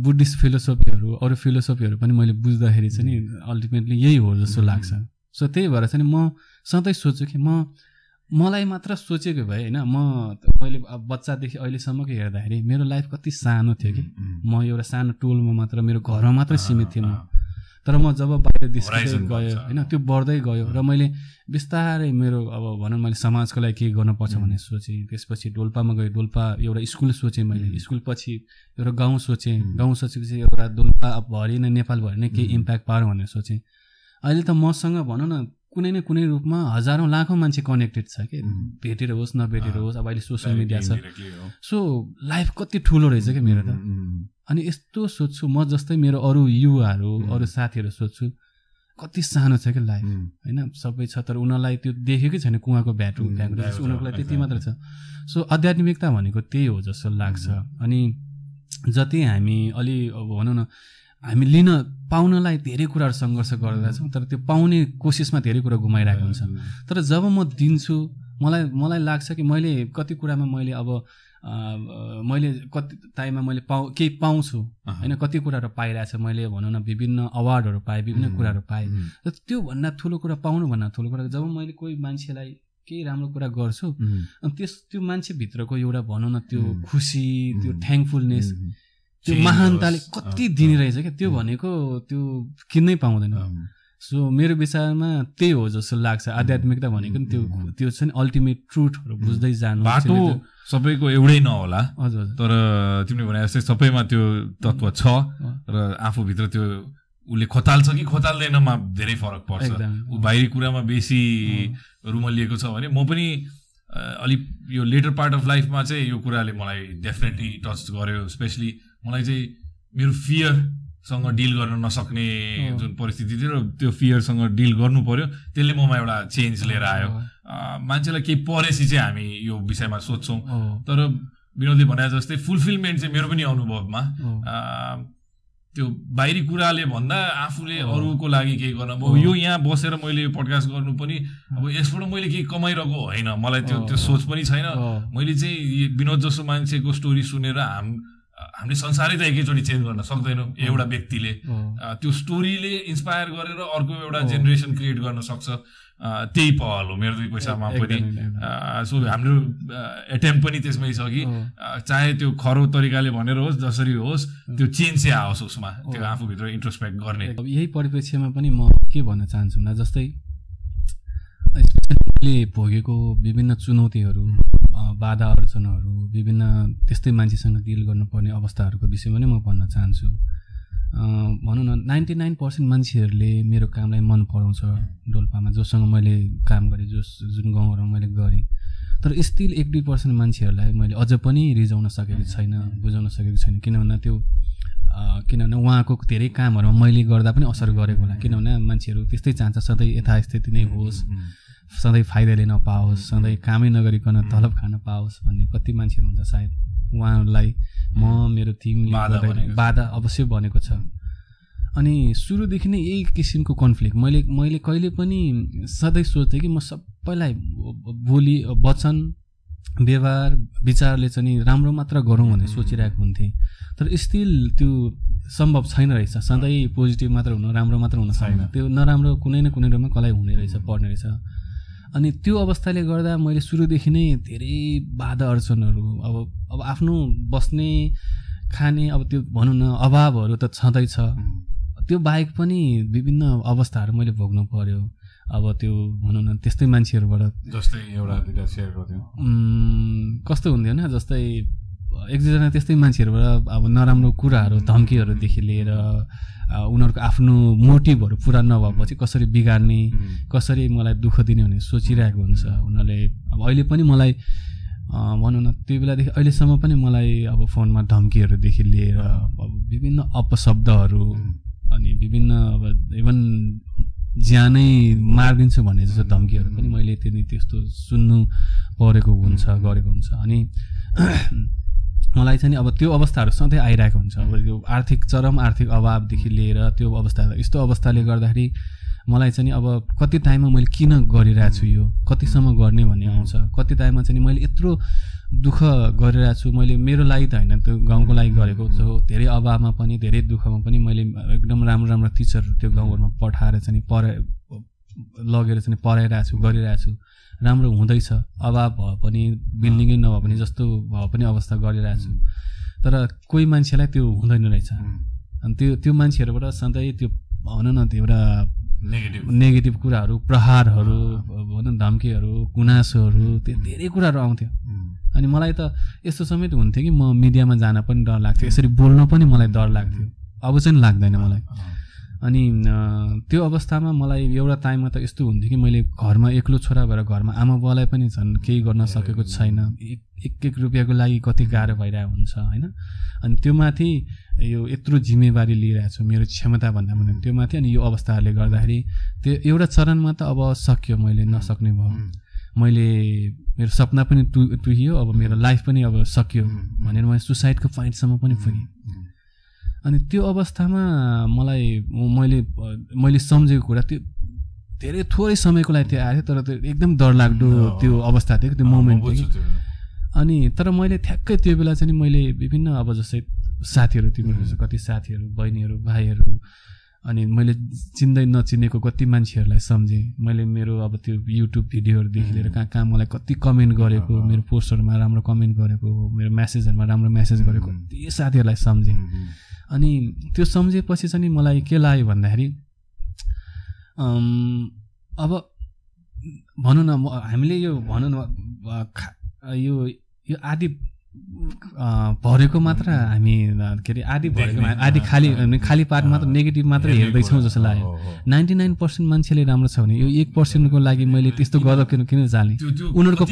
बुद्धिस्ट फिलोसफीहरू अरू फिलोसफीहरू पनि मैले बुझ्दाखेरि चाहिँ नि अल्टिमेटली यही हो जस्तो लाग्छ। सो त्यही भएर चाहिँ म सधैँ सोच्छु कि म मलाई मात्र सोचेको भए होइन म मैले अब बच्चादेखि अहिलेसम्मको हेर्दाखेरि मेरो लाइफ कति सानो थियो कि म एउटा सानो टोलमा मात्र मेरो घरमा मात्रै सीमित थिएँ म तर म जब बाहिर Horizon गयो। होइन त्यो बढ्दै गयो र मैले बिस्तारै मेरो अब भनौँ मैले समाजको लागि के गर्नुपर्छ भन्ने सोचेँ। त्यसपछि डोल्पामा गएँ। डोल्पा एउटा स्कुल सोचेँ मैले। स्कुल पछि एउटा गाउँ सोचेँ। गाउँ सोचेपछि एउटा डोल्पा अब भरि नै नेपालभरि नै केही इम्प्याक्ट पारौँ भनेर सोचेँ। अहिले त मसँग भनौँ न कुनै न कुनै रूपमा हजारौँ लाखौँ मान्छे कनेक्टेड छ कि? भेटेर होस् नभेटेर होस् अब अहिले सोसियल मिडिया छ। सो लाइफ कति ठुलो रहेछ क्या मेरो त? अनि यस्तो सोध्छु म जस्तै मेरो अरू युवाहरू अरू साथीहरू सोध्छु कति सानो छ क्या लाइफ होइन सबै छ तर उनीहरूलाई त्यो देखेकै छैन कुवाको भ्याटु भ्याएको उनीहरूको लागि त्यति मात्र छ। सो आध्यात्मिकता भनेको त्यही हो जस्तो लाग्छ। अनि जति हामी अलि अब भनौँ न हामी लिन पाउनलाई धेरै कुराहरू सङ्घर्ष गरिरहेछौँ तर त्यो पाउने कोसिसमा धेरै कुरा गुमाइरहेको हुन्छ। तर जब म दिन्छु मलाई मलाई लाग्छ कि मैले कति कुरामा मैले अब मैले कति टाइममा मैले पाउ केही पाउँछु होइन कति कुराहरू पाइरहेछ मैले भनौँ न विभिन्न अवार्डहरू पाएँ विभिन्न कुराहरू पाएँ। र त्योभन्दा ठुलो कुरा पाउनुभन्दा ठुलो कुरा जब मैले कोही मान्छेलाई केही राम्रो कुरा गर्छु अनि त्यस त्यो मान्छेभित्रको एउटा भनौँ न त्यो खुसी त्यो थ्याङ्कफुलनेस त्यो महानताले। कति दिने रहेछ क्या? त्यो भनेको त्यो किन्नै पाउँदैन। सो मेरो विचारमा त्यही हो जस्तो लाग्छ। आध्यात्मिकता भनेको नि त्यो त्यो चाहिँ अल्टिमेट ट्रुथहरू बुझ्दै जानु बाटो सबैको एउटै नहोला। हजुर तर तिमीले भने जस्तै सबैमा त्यो तत्त्व छ। र आफूभित्र त्यो उसले खोताल्छ कि खोताल्दैनमा धेरै फरक पर्छ। ऊ बाहिरी कुरामा बेसी रुमलिएको छ भने म पनि अलिक यो लेटर पार्ट अफ लाइफमा चाहिँ यो कुराले मलाई डेफिनेटली टच गर्यो स्पेसली मलाई चाहिँ मेरो फियरसँग डिल गर्न नसक्ने जुन परिस्थिति थियो र त्यो फियरसँग डिल गर्नु पर्यो त्यसले ममा एउटा चेन्ज लिएर आयो। मान्छेलाई केही परेपछि चाहिँ हामी यो विषयमा सोध्छौँ। तर विनोदले भने जस्तै फुलफिलमेन्ट चाहिँ मेरो पनि अनुभवमा। त्यो बाहिरी कुराले भन्दा आफूले अरूको लागि केही गर्न अब यो यहाँ बसेर मैले यो पडकास्ट गर्नु पनि अब यसबाट मैले केही कमाइरहेको होइन। मलाई त्यो त्यो सोच पनि छैन। मैले चाहिँ विनोद जस्तो मान्छेको स्टोरी सुनेर हाम हामीले संसारै त एकैचोटि चेन्ज गर्न सक्दैनौँ एउटा व्यक्तिले। त्यो स्टोरीले इन्सपायर गरेर अर्को एउटा जेनेरेसन क्रिएट गर्न सक्छ। त्यही पहल हो मेरो दुई पैसामा पनि। सो हाम्रो एटेम्प पनि त्यसमै छ कि। चाहे त्यो खरो तरिकाले भनेर होस् जसरी होस् त्यो चेन्ज चाहिँ आओस् उसमा त्यो आफूभित्र इन्ट्रोस्पेक्ट गर्ने। अब यही परिप्रेक्ष्यमा पनि म के भन्न चाहन्छु भन्दा जस्तै भोगेको विभिन्न चुनौतीहरू बाधा अर्चनहरू विभिन्न त्यस्तै मान्छेसँग डिल गर्नुपर्ने अवस्थाहरूको विषयमा नै म भन्न चाहन्छु। भनौँ न नाइन्टी नाइन पर्सेन्ट मान्छेहरूले मेरो कामलाई मन पराउँछ डोल्पामा जोसँग मैले काम गरेँ जो जुन गाउँहरूमा मैले गरेँ। तर स्टिल एक दुई पर्सेन्ट मान्छेहरूलाई मैले अझ पनि रिजाउन सकेको छैन बुझाउन सकेको छैन। किन भन्दा त्यो किनभने उहाँको धेरै कामहरूमा मैले गर्दा पनि असर गरेको होला। किनभने मान्छेहरू त्यस्तै चाहन्छ सधैँ यथास्थिति नै होस्। सधैँ फाइदा लिन पाओस् सधैँ कामै नगरिकन तलब खान पाओस् भन्ने कति मान्छेहरू हुन्छ सायद। उहाँहरूलाई म मेरो टिमले बाधा अवश्य बनेको छ। अनि सुरुदेखि नै यही किसिमको कन्फ्लिक्ट मैले मैले कहिले पनि सधैँ सोच्थेँ कि म सबैलाई बोली वचन व्यवहार विचारले चाहिँ राम्रो मात्र गरौँ भनेर सोचिरहेको हुन्थेँ। तर स्टिल त्यो सम्भव छैन रहेछ। सधैँ पोजिटिभ मात्र हुनु राम्रो मात्र हुन छैन। त्यो नराम्रो कुनै न कुनै रूपमा कसलाई हुने रहेछ पर्ने रहेछ। अनि त्यो अवस्थाले गर्दा मैले सुरुदेखि नै धेरै बाधा अर्चनहरू अब अब आफ्नो बस्ने खाने अब त्यो भनौँ न अभावहरू त छँदैछ। त्यो बाहेक पनि विभिन्न अवस्थाहरू मैले भोग्नु पर्यो। अब त्यो भनौँ न त्यस्तै मान्छेहरूबाट। जस्तै एउटा सेयर कस्तो हुन्थ्यो होइन जस्तै एक दुईजना त्यस्तै मान्छेहरूबाट अब नराम्रो कुराहरू धम्कीहरूदेखि लिएर उनीहरूको आफ्नो मोटिभहरू पुरा नभएपछि कसरी बिगार्ने कसरी मलाई दुःख दिने भनेर सोचिरहेको हुन्छ। उनीहरूले अब अहिले पनि मलाई भनौँ न त्यो बेलादेखि अहिलेसम्म पनि मलाई अब फोनमा धम्कीहरूदेखि लिएर अब विभिन्न अपशब्दहरू अनि विभिन्न अब इभन ज्यानै मारिदिन्छु भन्ने जस्तो धम्कीहरू पनि मैले त्यति त्यस्तो सुन्नु परेको हुन्छ गरेको हुन्छ। अनि मलाई चाहिँ अब त्यो अवस्थाहरू सधैँ आइरहेको हुन्छ। अब यो आर्थिक चरम आर्थिक अभावदेखि लिएर त्यो अवस्था यस्तो अवस्थाले गर्दाखेरि मलाई चाहिँ अब कति टाइममा मैले किन गरिरहेको छु यो? कतिसम्म गर्ने भन्ने आउँछ। कति टाइममा चाहिँ मैले यत्रो दुःख गरिरहेको छु। मैले मेरो लागि त होइन त्यो गाउँको लागि गरेको जो धेरै अभावमा पनि धेरै दुःखमा पनि मैले एकदम राम्रो राम्रो टिचरहरू त्यो गाउँहरूमा पठाएर चाहिँ पढाइ लगेर चाहिँ पढाइरहेको छु गरिरहेको छु। राम्रो हुँदैछ अभाव भए पनि बिल्डिङै नभए पनि जस्तो भए पनि अवस्था गरिरहेको छु तर कोही मान्छेलाई त्यो हुँदैन रहेछ। अनि त्यो त्यो मान्छेहरूबाट सधैँ त्यो भनौँ न त्यो एउटा नेगेटिभ नेगेटिभ कुराहरू प्रहारहरू भनौँ न धम्कीहरू गुनासोहरू त्यो धेरै कुराहरू आउँथ्यो। अनि मलाई त यस्तो समेत हुन्थ्यो कि म मिडियामा जान पनि डर लाग्थ्यो। यसरी बोल्न पनि मलाई डर लाग्थ्यो। अब चाहिँ लाग्दैन मलाई। अनि त्यो अवस्थामा मलाई एउटा टाइममा त यस्तो हुन्थ्यो कि मैले घरमा एक्लो छोरा भएर घरमा आमा बुवालाई पनि झन् केही गर्न सकेको छैन। एक एक एक रुपियाँको लागि कति गाह्रो भइरहेको हुन्छ होइन? अनि त्यो माथि यो यत्रो जिम्मेवारी लिइरहेको छु मेरो क्षमता भन्दा पनि त्यो माथि अनि यो अवस्थाहरूले गर्दाखेरि त्यो एउटा चरणमा त अब सक्यो मैले नसक्ने भयो। मैले मेरो सपना पनि टु टुहियो अब मेरो लाइफ पनि अब सकियो भनेर मैले सुसाइडको पोइन्टसम्म पनि पुगेँ अनि त्यो अवस्थामा मलाई मैले मैले सम्झेको कुरा त्यो धेरै थोरै समयको लागि त्यो आयो तर त्यो एकदम डरलाग्दो त्यो अवस्था थियो कि त्यो मोमेन्ट थियो अनि तर मैले ठ्याक्कै त्यो बेला चाहिँ मैले विभिन्न अब जस्तै साथीहरू जस्तो कति साथीहरू बहिनीहरू भाइहरू अनि मैले चिन्दै नचिनेको कति मान्छेहरूलाई सम्झेँ। मैले मेरो अब त्यो युट्युब भिडियोहरूदेखि लिएर कहाँ कहाँ मलाई कति कमेन्ट गरेको मेरो पोस्टहरूमा राम्रो कमेन्ट गरेको मेरो म्यासेजहरूमा राम्रो म्यासेज गरेको कति साथीहरूलाई सम्झेँ। अनि त्यो सम्झेपछि चाहिँ मलाई के लाग्यो भन्दाखेरि अब भनौँ न म- हामीले यो भनौँ न यो यो आदि भरेको मात्र हामी के अरे आदि भरेको आदि खाली खाली पार्ट मात्र नेगेटिभ मात्र हेर्दैछौँ जस्तो लाग्यो। नाइन्टी नाइन पर्सेन्ट मान्छेले राम्रो छ भने यो एक पर्सेन्टको लागि मैले त्यस्तो गर्दा किन किन जाने? उनीहरूको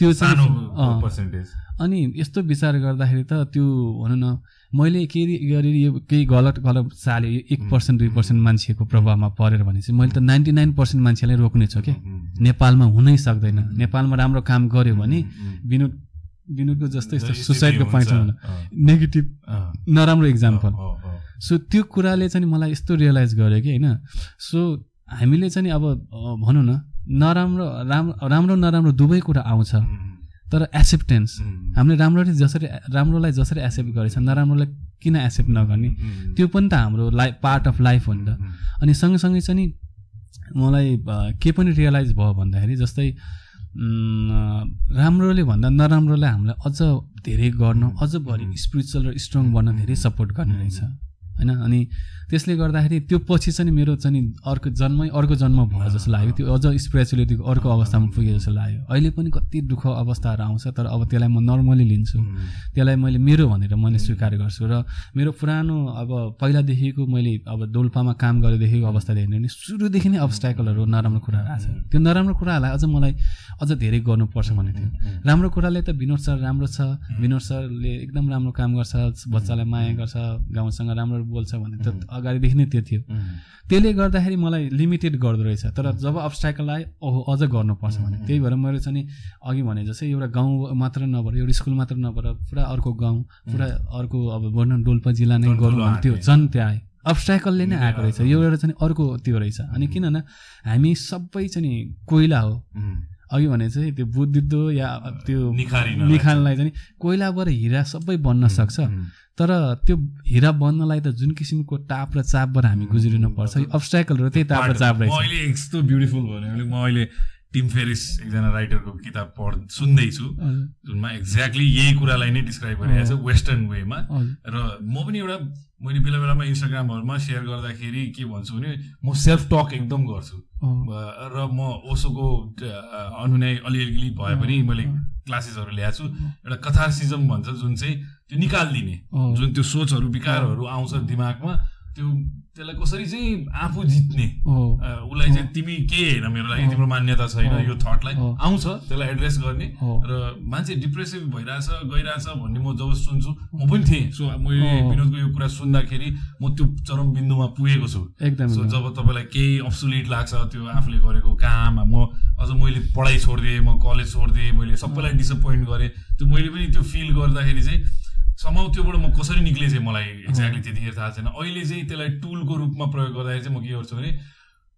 त्यो- चाहिँ अनि यस्तो विचार गर्दाखेरि त त्यो भनौँ न मैले केही गरेर यो केही गलत गलत चाले यो एक पर्सेन्ट दुई पर्सेन्ट मान्छेको प्रभावमा परेर भने चाहिँ मैले त नाइन्टी नाइन पर्सेन्ट मान्छेलाई रोक्ने छु कि? नेपालमा हुनै सक्दैन। नेपालमा राम्रो काम गर्यो भने विनोद विनोदको जस्तै यस्तो सुसाइडको पोइन्ट नेगेटिभ नराम्रो इक्जाम्पल सो त्यो कुराले चाहिँ मलाई यस्तो रियलाइज गर्यो कि होइन? सो हामीले चाहिँ अब भनौँ न नराम्रो राम्रो राम्रो नराम्रो दुवै कुरा आउँछ। तर एक्सेप्टेन्स हामीले राम्ररी जसरी राम्रोलाई जसरी एक्सेप्ट गरेछ नराम्रोलाई किन एक्सेप्ट नगर्ने? त्यो पनि त हाम्रो लाइफ पार्ट अफ लाइफ हो नि त। अनि सँगसँगै चाहिँ नि मलाई के पनि रियलाइज भयो भन्दाखेरि जस्तै राम्रोले भन्दा नराम्रोलाई हामीलाई अझ धेरै गर्न अझ बढी स्पिरिचुअल र स्ट्रङ बन्न धेरै सपोर्ट गर्ने रहेछ। होइन? अनि त्यसले गर्दाखेरि त्यो पछि चाहिँ मेरो चाहिँ अर्को जन्मै अर्को जन्म भयो जस्तो लाग्यो। त्यो अझ स्पिरिचुअलिटीको अर्को अवस्थामा पुगे जस्तो लाग्यो। अहिले पनि कति दुःख अवस्थाहरू आउँछ तर अब त्यसलाई म नर्मली लिन्छु। त्यसलाई मैले मेरो भनेर मैले स्वीकार गर्छु र मेरो पुरानो अब पहिलादेखिको मैले अब डोल्पामा काम गरेदेखिको अवस्थाले हेर्ने भने सुरुदेखि नै अब्सट्याकलहरू नराम्रो कुराहरू आएको छ। त्यो नराम्रो कुराहरूलाई अझ मलाई अझ धेरै गर्नुपर्छ भनेको थियो। राम्रो कुराले त विनोद सर राम्रो छ विनोद सरले एकदम राम्रो काम गर्छ बच्चालाई माया गर्छ गाउँसँग राम्रो बोल्छ भने त अगाडिदेखि नै त्यो थियो त्यसले गर्दाखेरि मलाई लिमिटेड गर्दो रहेछ। तर जब अब्सट्याकल आयो ओहो अझ गर्नुपर्छ भने। त्यही भएर मैले चाहिँ अघि भने जस्तै एउटा गाउँ मात्र नभएर एउटा स्कुल मात्र नभएर पुरा अर्को गाउँ पुरा अर्को अब भनौँ डोल्पा जिल्ला नै ठुल्ठुलो गरौँ भने त्यो। झन् त्यो आयो। अब्सट्याकलले नै आएको रहेछ। यो एउटा चाहिँ अर्को त्यो रहेछ। अनि किन हामी सबै चाहिँ कोइला हो। अघि भने चाहिँ त्यो बुद्धिद्ध या त्यो निखानलाई चाहिँ कोइलाबाट हिरा सबै बन्न सक्छ। तर त्यो हिरा बन्नलाई त जुन किसिमको टाप र चापबाट हामी गुज्रिनु पर्छ। अब्सट्याकलहरू त्यही टाप र चाप म रहेछ अहिले यस्तो ब्युटिफुल भयो भने म अहिले टिम फेरिस एकजना राइटरको किताब पढ सुन्दैछु जुनमा एक्ज्याक्टली यही कुरालाई नै डिस्क्राइब गरिरहेको छ वेस्टर्न वेमा र म पनि एउटा मैले बेला बेलामा इन्स्टाग्रामहरूमा सेयर गर्दाखेरि के भन्छु भने म सेल्फ टक एकदम गर्छु। र म ओसोको अ, अनुनय अलिअलि भए पनि मैले क्लासेसहरू ल्याएको छु। एउटा कथार्सिजम भन्छ जुन चाहिँ त्यो निकालिदिने। जुन त्यो सोचहरू विकारहरू आउँछ दिमागमा त्यो त्यसलाई कसरी चाहिँ आफू जित्ने? उसलाई चाहिँ तिमी के होइन मेरो लागि तिम्रो मान्यता छैन यो थटलाई। आउँछ त्यसलाई एड्रेस गर्ने। र मान्छे डिप्रेसिभ भइरहेछ गइरहेछ भन्ने म जब सुन्छु म पनि थिएँ। सो मैले। विनोदको यो कुरा सुन्दाखेरि म त्यो चरम बिन्दुमा पुगेको छु। एकदम सो। जब तपाईँलाई केही अब्सुलेट लाग्छ त्यो आफूले गरेको काम म अझ मैले पढाइ छोडिदिएँ म कलेज छोडिदिएँ मैले सबैलाई डिसपोइन्ट गरेँ त्यो मैले पनि त्यो फिल गर्दाखेरि चाहिँ समाउ त्योबाट म कसरी निक्ले चाहिँ मलाई एक्ज्याक्टली त्यतिखेर थाहा छैन। अहिले चाहिँ त्यसलाई टुलको रूपमा प्रयोग गर्दाखेरि चाहिँ म के गर्छु भने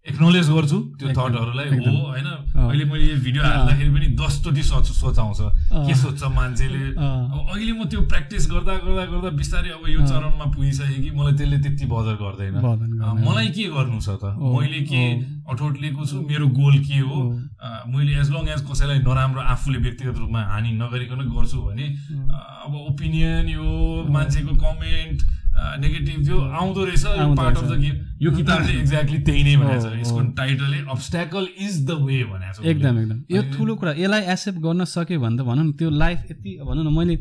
एक्नोलेज गर्छु त्यो थटहरूलाई। हो होइन। अहिले मैले यो भिडियो हाल्दाखेरि पनि दसचोटि सोच सोचाउँछ। के सोध्छ मान्छेले। अब अहिले म त्यो प्र्याक्टिस गर्दा गर्दा गर्दा बिस्तारै अब यो। चरणमा पुगिसक्यो कि मलाई त्यसले त्यति बदर गर्दैन। मलाई के गर्नु छ त? मैले के। अठोट लिएको छु? मेरो गोल के हो? मैले एज लङ एज कसैलाई नराम्रो आफूले व्यक्तिगत रूपमा हानि नगरिकन गर्छु भने अब ओपिनियन यो मान्छेको कमेन्ट नेगेटिभ त्यो आउँदो रहेछ पार्ट अफ द। गेम यो किताबले एक्ज्याक्टली त्यही नै भनेको छ यसको ओ। टाइटलै अब्सट्याकल इज द वे भनेको छ एकदम एकदम यो ठुलो कुरा यसलाई एक्सेप्ट गर्न सक्यो भने त भनौँ न त्यो लाइफ यति भनौँ न मैले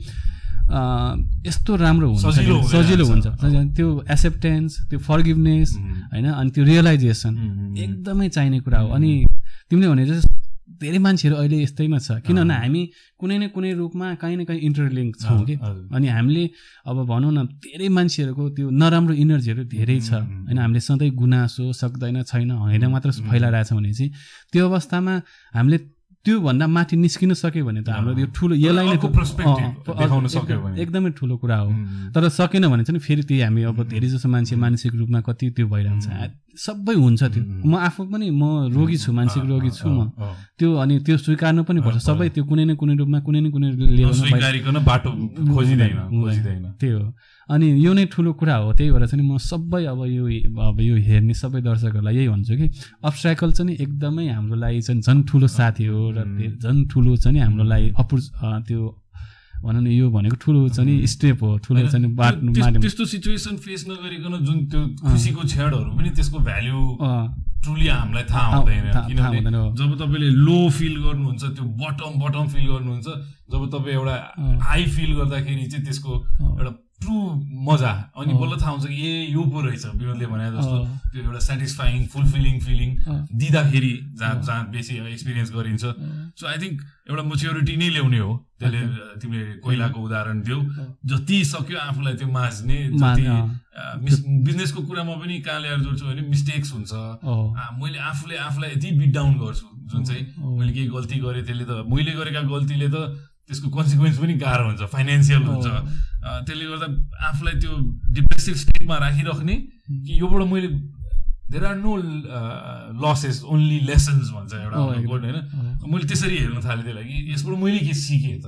यस्तो राम्रो हुन्छ सजिलो। हुन्छ त्यो एक्सेप्टेन्स त्यो फर्गिभनेस. होइन अनि त्यो रियलाइजेसन. एकदमै चाहिने कुरा हो अनि तिमीले भने जस्तो धेरै मान्छेहरू अहिले यस्तैमा छ। किनभने हामी कुनै न कुनै रूपमा कहीँ न कहीँ इन्टरलिङ्क छौँ कि। अनि हामीले अब भनौँ न धेरै मान्छेहरूको त्यो नराम्रो इनर्जीहरू धेरै छ. होइन हामीले सधैँ गुनासो सक्दैन छैन होइन मात्र फैलाइरहेछ भने चाहिँ त्यो अवस्थामा हामीले त्योभन्दा माथि निस्किन सक्यो भने त हाम्रो यो ठुलो यसलाई नै एकदम- ठुलो कुरा हो. तर सकेन भने चाहिँ फेरि त्यही हामी अब धेरै जसो मान्छे मानसिक रूपमा कति त्यो भइरहन्छ। सबै हुन्छ त्यो। म आफू पनि म रोगी छु मानसिक रोगी छु म। त्यो अनि त्यो स्वीकार्नु पनि पर्छ। सबै त्यो कुनै न कुनै रूपमा कुनै न कुनै बाटो खोजिँदैन त्यही हो। अनि यो नै ठुलो कुरा हो। त्यही भएर चाहिँ म सबै अब यो अब यो हेर्ने सबै दर्शकहरूलाई यही भन्छु कि अब्स्ट्राकल चाहिँ एकदमै हाम्रो लागि चाहिँ झन् ठुलो साथी हो र झन् ठुलो चाहिँ हाम्रो लागि अपुर त्यो भनौँ न यो भनेको ठुलो चाहिँ नि स्टेप हो ठुलो चाहिँ नि बाटो त्यस्तो सिचुएसन फेस नगरिकन जुन त्यो खुसीको क्षणहरू पनि त्यसको भ्याल्यु ट्रुली हामीलाई थाहा हुँदैन। किनभने। जब तपाईँले लो फिल गर्नुहुन्छ त्यो बटम बटम फिल गर्नुहुन्छ जब तपाईँ एउटा। हाई फिल गर्दाखेरि चाहिँ त्यसको एउटा ट्रु मजा। अनि बल्ल थाहा हुन्छ कि ए यो पो रहेछ विनोदले भने जस्तो। त्यो एउटा सेटिस्फाइङ फुलफिलिङ फिलिङ। दिँदाखेरि जहाँ जहाँ बेसी एक्सपिरियन्स गरिन्छ। सो आई थिङ्क एउटा मेच्योरिटी नै ल्याउने हो। त्यसले तिमीले कोइलाको उदाहरण दियौ। जति सक्यो आफूलाई त्यो माझ्ने जति बिजनेसको कुरामा पनि कहाँ ल्याएर जोड्छु भने मिस्टेक्स हुन्छ। मैले आफूले आफूलाई यति बिट डाउन गर्छु जुन चाहिँ मैले केही गल्ती गरेँ त्यसले त मैले गरेका गल्तीले त त्यसको कन्सिक्वेन्स पनि गाह्रो हुन्छ फाइनेन्सियल हुन्छ। त्यसले गर्दा आफूलाई त्यो डिप्रेसिभ स्टेटमा राखिराख्ने कि योबाट मैले there are no losses only lessons भन्छ एउटा होइन? मैले त्यसरी हेर्न थालेँ त्यसलाई कि यसबाट मैले के सिकेँ त?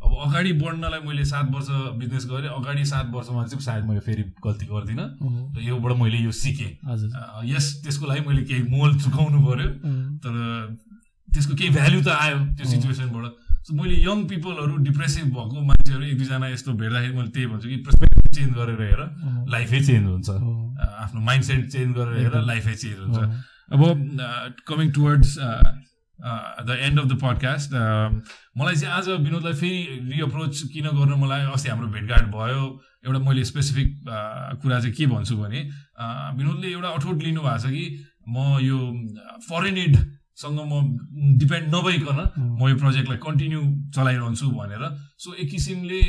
अब अगाडि बढ्नलाई मैले सात वर्ष बिजनेस गरेँ अगाडि सात वर्षमा चाहिँ सायद मैले फेरि गल्ती गर्दिनँ। र योबाट मैले यो सिकेँ। यस त्यसको लागि मैले केही मोल चुकाउनु पर्यो। तर त्यसको केही भ्याल्यु त आयो त्यो सिचुएसनबाट मैले यङ पिपलहरू डिप्रेसिभ भएको मान्छेहरू एक दुईजना यस्तो भेट्दाखेरि मैले त्यही भन्छु कि पर्सपेक्टिभ चेन्ज गरेर हेर लाइफै चेन्ज हुन्छ। आफ्नो माइन्ड सेट चेन्ज गरेर हेर लाइफै चेन्ज हुन्छ। अब coming towards the end of the podcast मलाई चाहिँ आज विनोदलाई फेरि रिअप्रोच किन गर्न मलाई अस्ति हाम्रो भेटघाट भयो। एउटा मैले स्पेसिफिक कुरा चाहिँ के भन्छु भने विनोदले एउटा अठोट लिनु भएको छ कि म यो फरेन एडसँग म डिपेन्ड नभइकन म यो प्रोजेक्टलाई कन्टिन्यू चलाइरहन्छु भनेर। सो एक किसिमले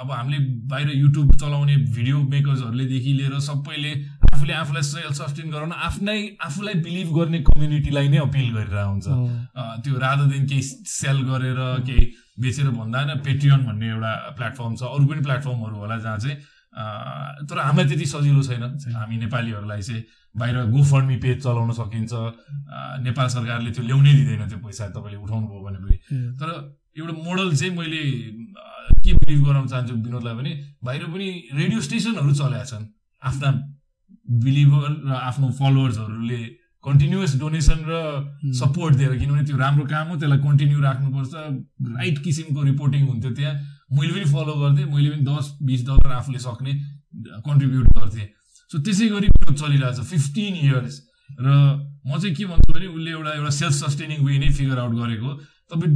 अब हामीले बाहिर युट्युब चलाउने भिडियो मेकर्सहरूलेदेखि लिएर सबैले आफूले आफूलाई सेल्फ सस्टेन गराउन आफ्नै आफूलाई बिलिभ गर्ने कम्युनिटीलाई नै अपिल गरिरहेको हुन्छ। त्यो रादर देन केही सेल गरेर केही बेचेर भन्दा होइन पेट्रियन भन्ने एउटा प्लेटफर्म छ अरू पनि प्लेटफर्महरू होला जहाँ चाहिँ तर हामीलाई त्यति सजिलो छैन। हामी नेपालीहरूलाई चाहिँ बाहिर गोफर्मी पेज चलाउन सकिन्छ। नेपाल सरकारले त्यो ल्याउनै दिँदैन त्यो पैसा तपाईँले उठाउनु भयो भने पनि तर एउटा मोडल चाहिँ मैले के बिलिभ गराउन चाहन्छु विनोदलाई भने बाहिर पनि रेडियो स्टेसनहरू चलेका छन्। आफ्ना बिलिभर र आफ्नो फलोवर्सहरूले कन्टिन्युस डोनेसन र सपोर्ट दिएर किनभने त्यो राम्रो काम हो त्यसलाई कन्टिन्यू राख्नुपर्छ। राइट किसिमको रिपोर्टिङ हुन्थ्यो त्यहाँ। मैले पनि फलो गर्थेँ मैले पनि दस बिस डलर आफूले सक्ने कन्ट्रिब्युट गर्थेँ। सो त्यसै गरी चलिरहेको छ फिफ्टिन इयर्स र म चाहिँ के भन्छु भने उसले एउटा एउटा सेल्फ सस्टेनिङ वे नै फिगर आउट गरेको। तपाईँ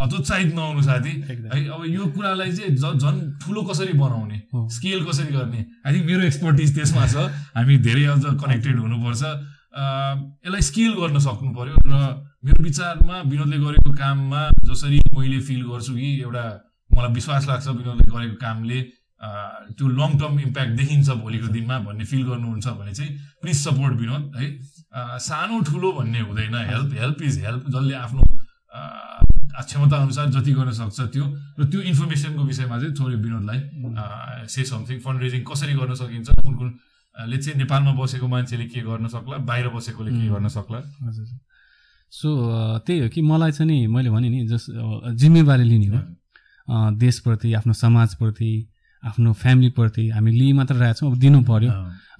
हतोत्साहित नहुनु साथी। है अब यो कुरालाई चाहिँ झन् ठुलो कसरी बनाउने। स्केल कसरी गर्ने? आई थिङ्क मेरो एक्सपर्टिज त्यसमा छ। हामी धेरै अझ कनेक्टेड हुनुपर्छ। यसलाई स्केल गर्न सक्नु पर्यो र मेरो विचारमा विनोदले गरेको काममा जसरी मैले फिल गर्छु कि एउटा मलाई विश्वास लाग्छ विनोदले गरेको कामले त्यो लङ टर्म इम्प्याक्ट देखिन्छ भोलिको दिनमा भन्ने फिल गर्नुहुन्छ भने चाहिँ प्लिज सपोर्ट विनोद है। सानो ठुलो भन्ने हुँदैन। हेल्प हेल्प इज हेल्प जसले आफ्नो क्षमता अनुसार जति गर्न सक्छ त्यो। र त्यो इन्फर्मेसनको विषयमा चाहिँ थोरै विनोदलाई से समथिङ फन्ड रेजिङ कसरी गर्न सकिन्छ? कुन कुन ले चाहिँ नेपालमा बसेको मान्छेले के गर्न सक्ला? बाहिर बसेकोले के गर्न सक्ला? हजुर सो त्यही हो कि मलाई चाहिँ नि मैले भने नि जस जिम्मेवारी लिने हो। देशप्रति आफ्नो समाजप्रति आफ्नो फ्यामिलीप्रति हामी लिइ मात्र रहेको छौँ अब दिनु पर्यो।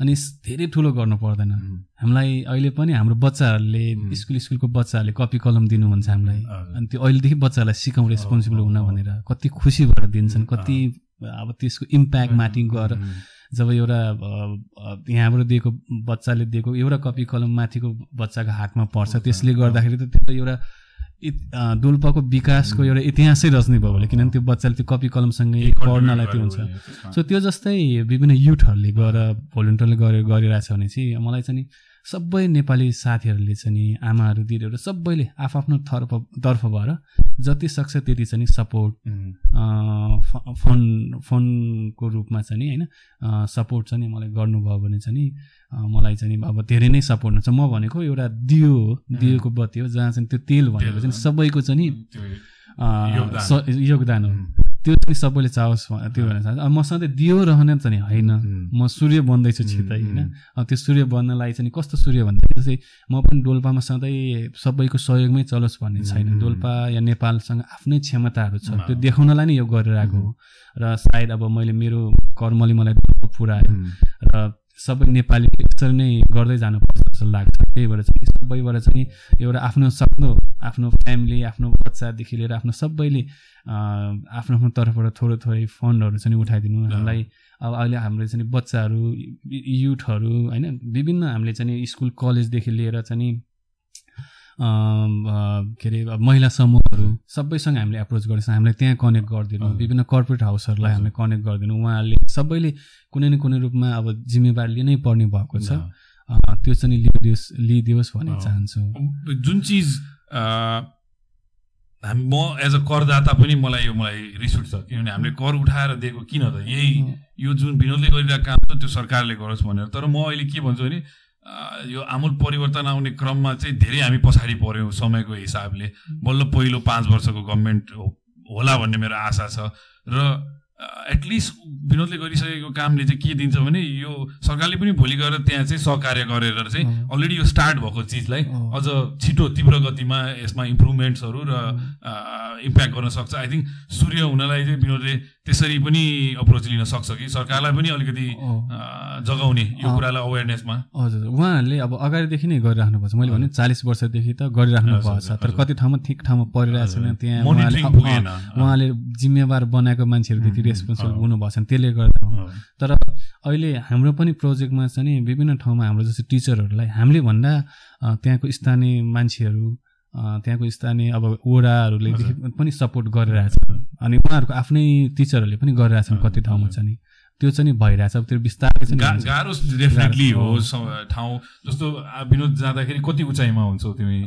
अनि धेरै ठुलो गर्नु पर्दैन। हामीलाई अहिले पनि हाम्रो बच्चाहरूले स्कुल स्कुलको बच्चाहरूले कपी कलम दिनुहुन्छ हामीलाई। अनि त्यो अहिलेदेखि बच्चाहरूलाई सिकाउँ रेस्पोन्सिबल हुन भनेर कति खुसी भएर दिन्छन् कति अब त्यसको इम्प्याक्ट माथि गएर जब एउटा यहाँबाट दिएको बच्चाले दिएको एउटा कपी कलम माथिको बच्चाको हातमा पर्छ त्यसले गर्दाखेरि त त्यो एउटा डोल्पाको विकासको एउटा इतिहासै रच्ने भयो भने किनभने त्यो बच्चाले त्यो कपी कलमसँगै पढ्नलाई त्यो हुन्छ। सो त्यो जस्तै विभिन्न युथहरूले गएर भोलिन्टियरले गरेर गरिरहेछ भने चाहिँ मलाई चाहिँ नि सबै नेपाली साथीहरूले चाहिँ नि आमाहरू दिदीहरू सबैले आफ्नो तर्फ तर्फ भएर जति सक्छ त्यति चाहिँ नि सपोर्ट फन्ड फन्डको रूपमा चाहिँ नि होइन सपोर्ट चाहिँ नि मलाई गर्नुभयो भने चाहिँ नि मलाई चाहिँ नि अब धेरै नै सपोर्ट हुन्छ। म भनेको एउटा दियो हो दियोको बत्ती हो जहाँ चाहिँ त्यो तेल भनेको चाहिँ सबैको चाहिँ नि योगदान। हो। त्यो चाहिँ सबैले चाहोस् त्यो भनेर चाहन्छ अब म सधैँ दियो रहने त नि होइन। म सूर्य बन्दैछु छिटै होइन। अब त्यो सूर्य बन्नलाई चाहिँ कस्तो सूर्य भन्दाखेरि चाहिँ म पनि डोल्पामा सधैँ सबैको सहयोगमै चलोस् भन्ने छैन। डोल्पा या नेपालसँग आफ्नै क्षमताहरू छ। त्यो देखाउनलाई नै यो गरिरहेको हो। र सायद अब मैले मेरो कर्मले मलाई पुऱ्यायो। र सबै नेपाली यसरी नै गर्दै जानुपर्छ जस्तो लाग्छ। त्यही भएर चाहिँ सबैबाट चाहिँ एउटा आफ्नो सक्दो आफ्नो फ्यामिली आफ्नो बच्चादेखि लिएर आफ्नो सबैले आफ्नो आफ्नो तर्फबाट थोरै थोरै फन्डहरू चाहिँ उठाइदिनु हामीलाई अब अहिले हाम्रो चाहिँ बच्चाहरू युथहरू होइन विभिन्न हामीले चाहिँ स्कुल कलेजदेखि लिएर चाहिँ के अरे महिला समूहहरू सबैसँग हामीले एप्रोच गर्दैछ हामीलाई त्यहाँ कनेक्ट गरिदिनु विभिन्न कर्पोरेट हाउसहरूलाई हामीले कनेक्ट गरिदिनु। उहाँहरूले सबैले कुनै न कुनै रूपमा अब जिम्मेवारी लिनै पर्ने भएको छ। त्यो चाहिँ लिइदियोस् लिइदियोस् भन्ने चाहन्छु। जुन चिज हामी म एज अ करदाता पनि मलाई यो मलाई रिस उठ्छ किनभने हामीले कर उठाएर दिएको किन त? यही यो जुन विनोदले गरिरहेको काम त त्यो सरकारले गरोस् भनेर। तर म अहिले के भन्छु भने यो आमूल परिवर्तन आउने क्रममा चाहिँ धेरै हामी पछाडि पऱ्यौँ समयको हिसाबले। बल्ल पहिलो पाँच वर्षको गभर्मेन्ट होला भन्ने मेरो आशा छ। र एटलिस्ट विनोदले गरिसकेको कामले चाहिँ के दिन्छ भने यो सरकारले पनि भोलि गएर त्यहाँ चाहिँ सहकार्य गरेर चाहिँ अलरेडी यो स्टार्ट भएको चिजलाई अझ छिटो तीव्र गतिमा यसमा इम्प्रुभमेन्ट्सहरू र इम्प्याक्ट गर्न सक्छ। आई थिङ्क सूर्य हुनलाई चाहिँ विनोदले त्यसरी पनि अप्रोच लिन सक्छ कि? सरकारलाई पनि अलिकति जगाउने यो कुरालाई अवेरनेसमा हजुर उहाँहरूले अब अगाडिदेखि नै गरिराख्नु पर्छ मैले भने चालिस वर्षदेखि त गरिराख्नु भएको छ। तर कति ठाउँमा ठिक ठाउँमा परिरहेको छैन। त्यहाँ उहाँले जिम्मेवार बनाएको मान्छेहरूदेखि रेस्पोन्सिबल हुनुभएको छैन। त्यसले गर्दा हो। तर अहिले हाम्रो पनि प्रोजेक्टमा चाहिँ नि विभिन्न ठाउँमा हाम्रो जस्तो टिचरहरूलाई हामीले भन्दा त्यहाँको स्थानीय मान्छेहरू त्यहाँको स्थानीय अब वडाहरूले पनि सपोर्ट गरिरहेछ अनि उहाँहरूको आफ्नै टिचरहरूले पनि गरिरहेछन् कति ठाउँमा चाहिँ। नि त्यो चाहिँ नि भइरहेछ। त्यो बिस्तारै। गाह्रो डेफिनेटली हो ठाउँ। जस्तो विनोद जाँदाखेरि कति उचाइमा हुन्छौ तिमी?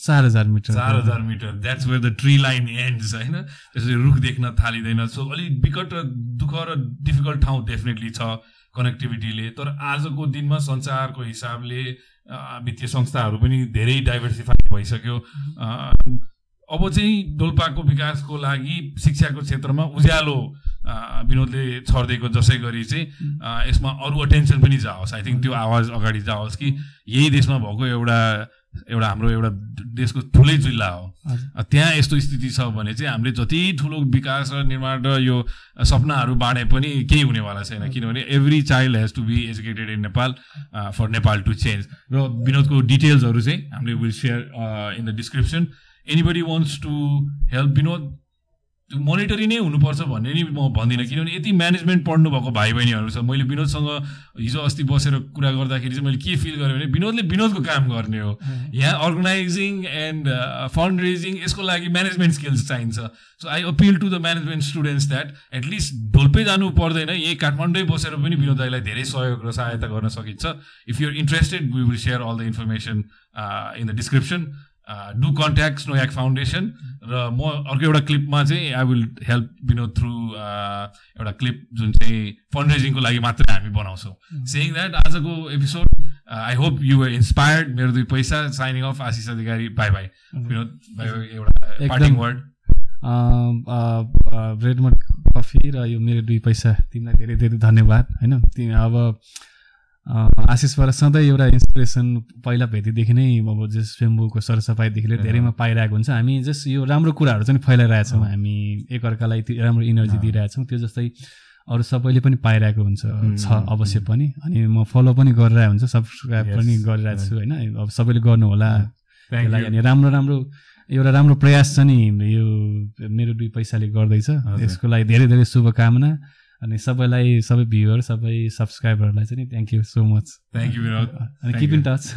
चार हजार मिटर। चार हजार metre. That's where the tree line ends होइन? त्यसरी रुख देख्न थालिँदैन। सो अलिक विकट र दुःख र डिफिकल्ट ठाउँ डेफिनेटली छ कनेक्टिभिटीले तर आजको दिनमा सञ्चारको हिसाबले वित्तीय संस्थाहरू पनि धेरै डाइभर्सिफाई भइसक्यो। अब चाहिँ डोल्पाको विकासको लागि शिक्षाको क्षेत्रमा उज्यालो विनोदले छरिदिएको जसै गरी चाहिँ यसमा अरू अटेन्सन पनि जाओस्। आई थिङ्क त्यो आवाज अगाडि जाओस् कि यही देशमा भएको एउटा एउटा हाम्रो एउटा देशको ठुलै जिल्ला हो। त्यहाँ यस्तो स्थिति छ भने चाहिँ हामीले जति ठुलो विकास र निर्माण र यो सपनाहरू बाँडे पनि केही हुनेवाला छैन। किनभने every child has to be educated in Nepal for Nepal to change र विनोदको डिटेल्सहरू चाहिँ हामीले will share in the description anybody wants to help Vinod monetary नै हुनुपर्छ भन्ने नि म भन्दिनँ किनभने यति म्यानेजमेन्ट पढ्नु भएको भाइ बहिनीहरू छ। मैले विनोदसँग हिजो अस्ति बसेर कुरा गर्दाखेरि चाहिँ मैले के फिल गरेँ भने विनोदले विनोदको काम गर्ने हो। यहाँ अर्गनाइजिङ एन्ड फन्ड रेजिङ यसको लागि म्यानेजमेन्ट स्किल्स चाहिन्छ। So I appeal to the management students that at least ढोल्पै जानु पर्दैन। यही काठमाडौँ बसेर पनि विनोद दाईलाई धेरै सहयोग र सहायता गर्न सकिन्छ। If you're interested we will share all the information in the description do contact Snowyak foundation र म अर्को एउटा क्लिपमा चाहिँ I will help Vinod through एउटा क्लिप जुन चाहिँ फन्ड रेजिङको लागि मात्रै हामी बनाउँछौँ सेङ द्याट आजको episode I hope you were inspired मेरो दुई पैसा signing off Ashish Adhikari bye bye Vinod bye bye एउटा। पार्टिङ वर्ड रेडमोड कफी र यो मेरो दुई पैसा तिमीलाई धेरै धेरै धन्यवाद होइन तिमी अब आशिषबाट सधैँ एउटा इन्सपिरेसन पहिला भेटीदेखि नै अब जस स्वेम्बुको सरसफाइदेखि लिएर धेरैमा पाइरहेको हुन्छ। हामी जस्ट यो राम्रो कुराहरू चाहिँ फैलाइरहेछौँ। हामी एकअर्कालाई त्यो राम्रो इनर्जी दिइरहेछौँ। त्यो जस्तै अरू सबैले पनि पाइरहेको हुन्छ। छ अवश्य पनि। अनि म फलो पनि गरिरहेको हुन्छ। सब्सक्राइब पनि गरिरहेको छु होइन। अब सबैले गर्नु होला Thank त्यसलाई you. अनि राम्रो राम्रो एउटा राम्रो प्रयास छ नि। यो मेरो दुई पैसाले गर्दैछ। यसको लागि धेरै धेरै शुभकामना। अनि सबैलाई सबै भ्युवर सबै सब्सक्राइबरहरूलाई चाहिँ नि thank you so much thank you अनि किप. In touch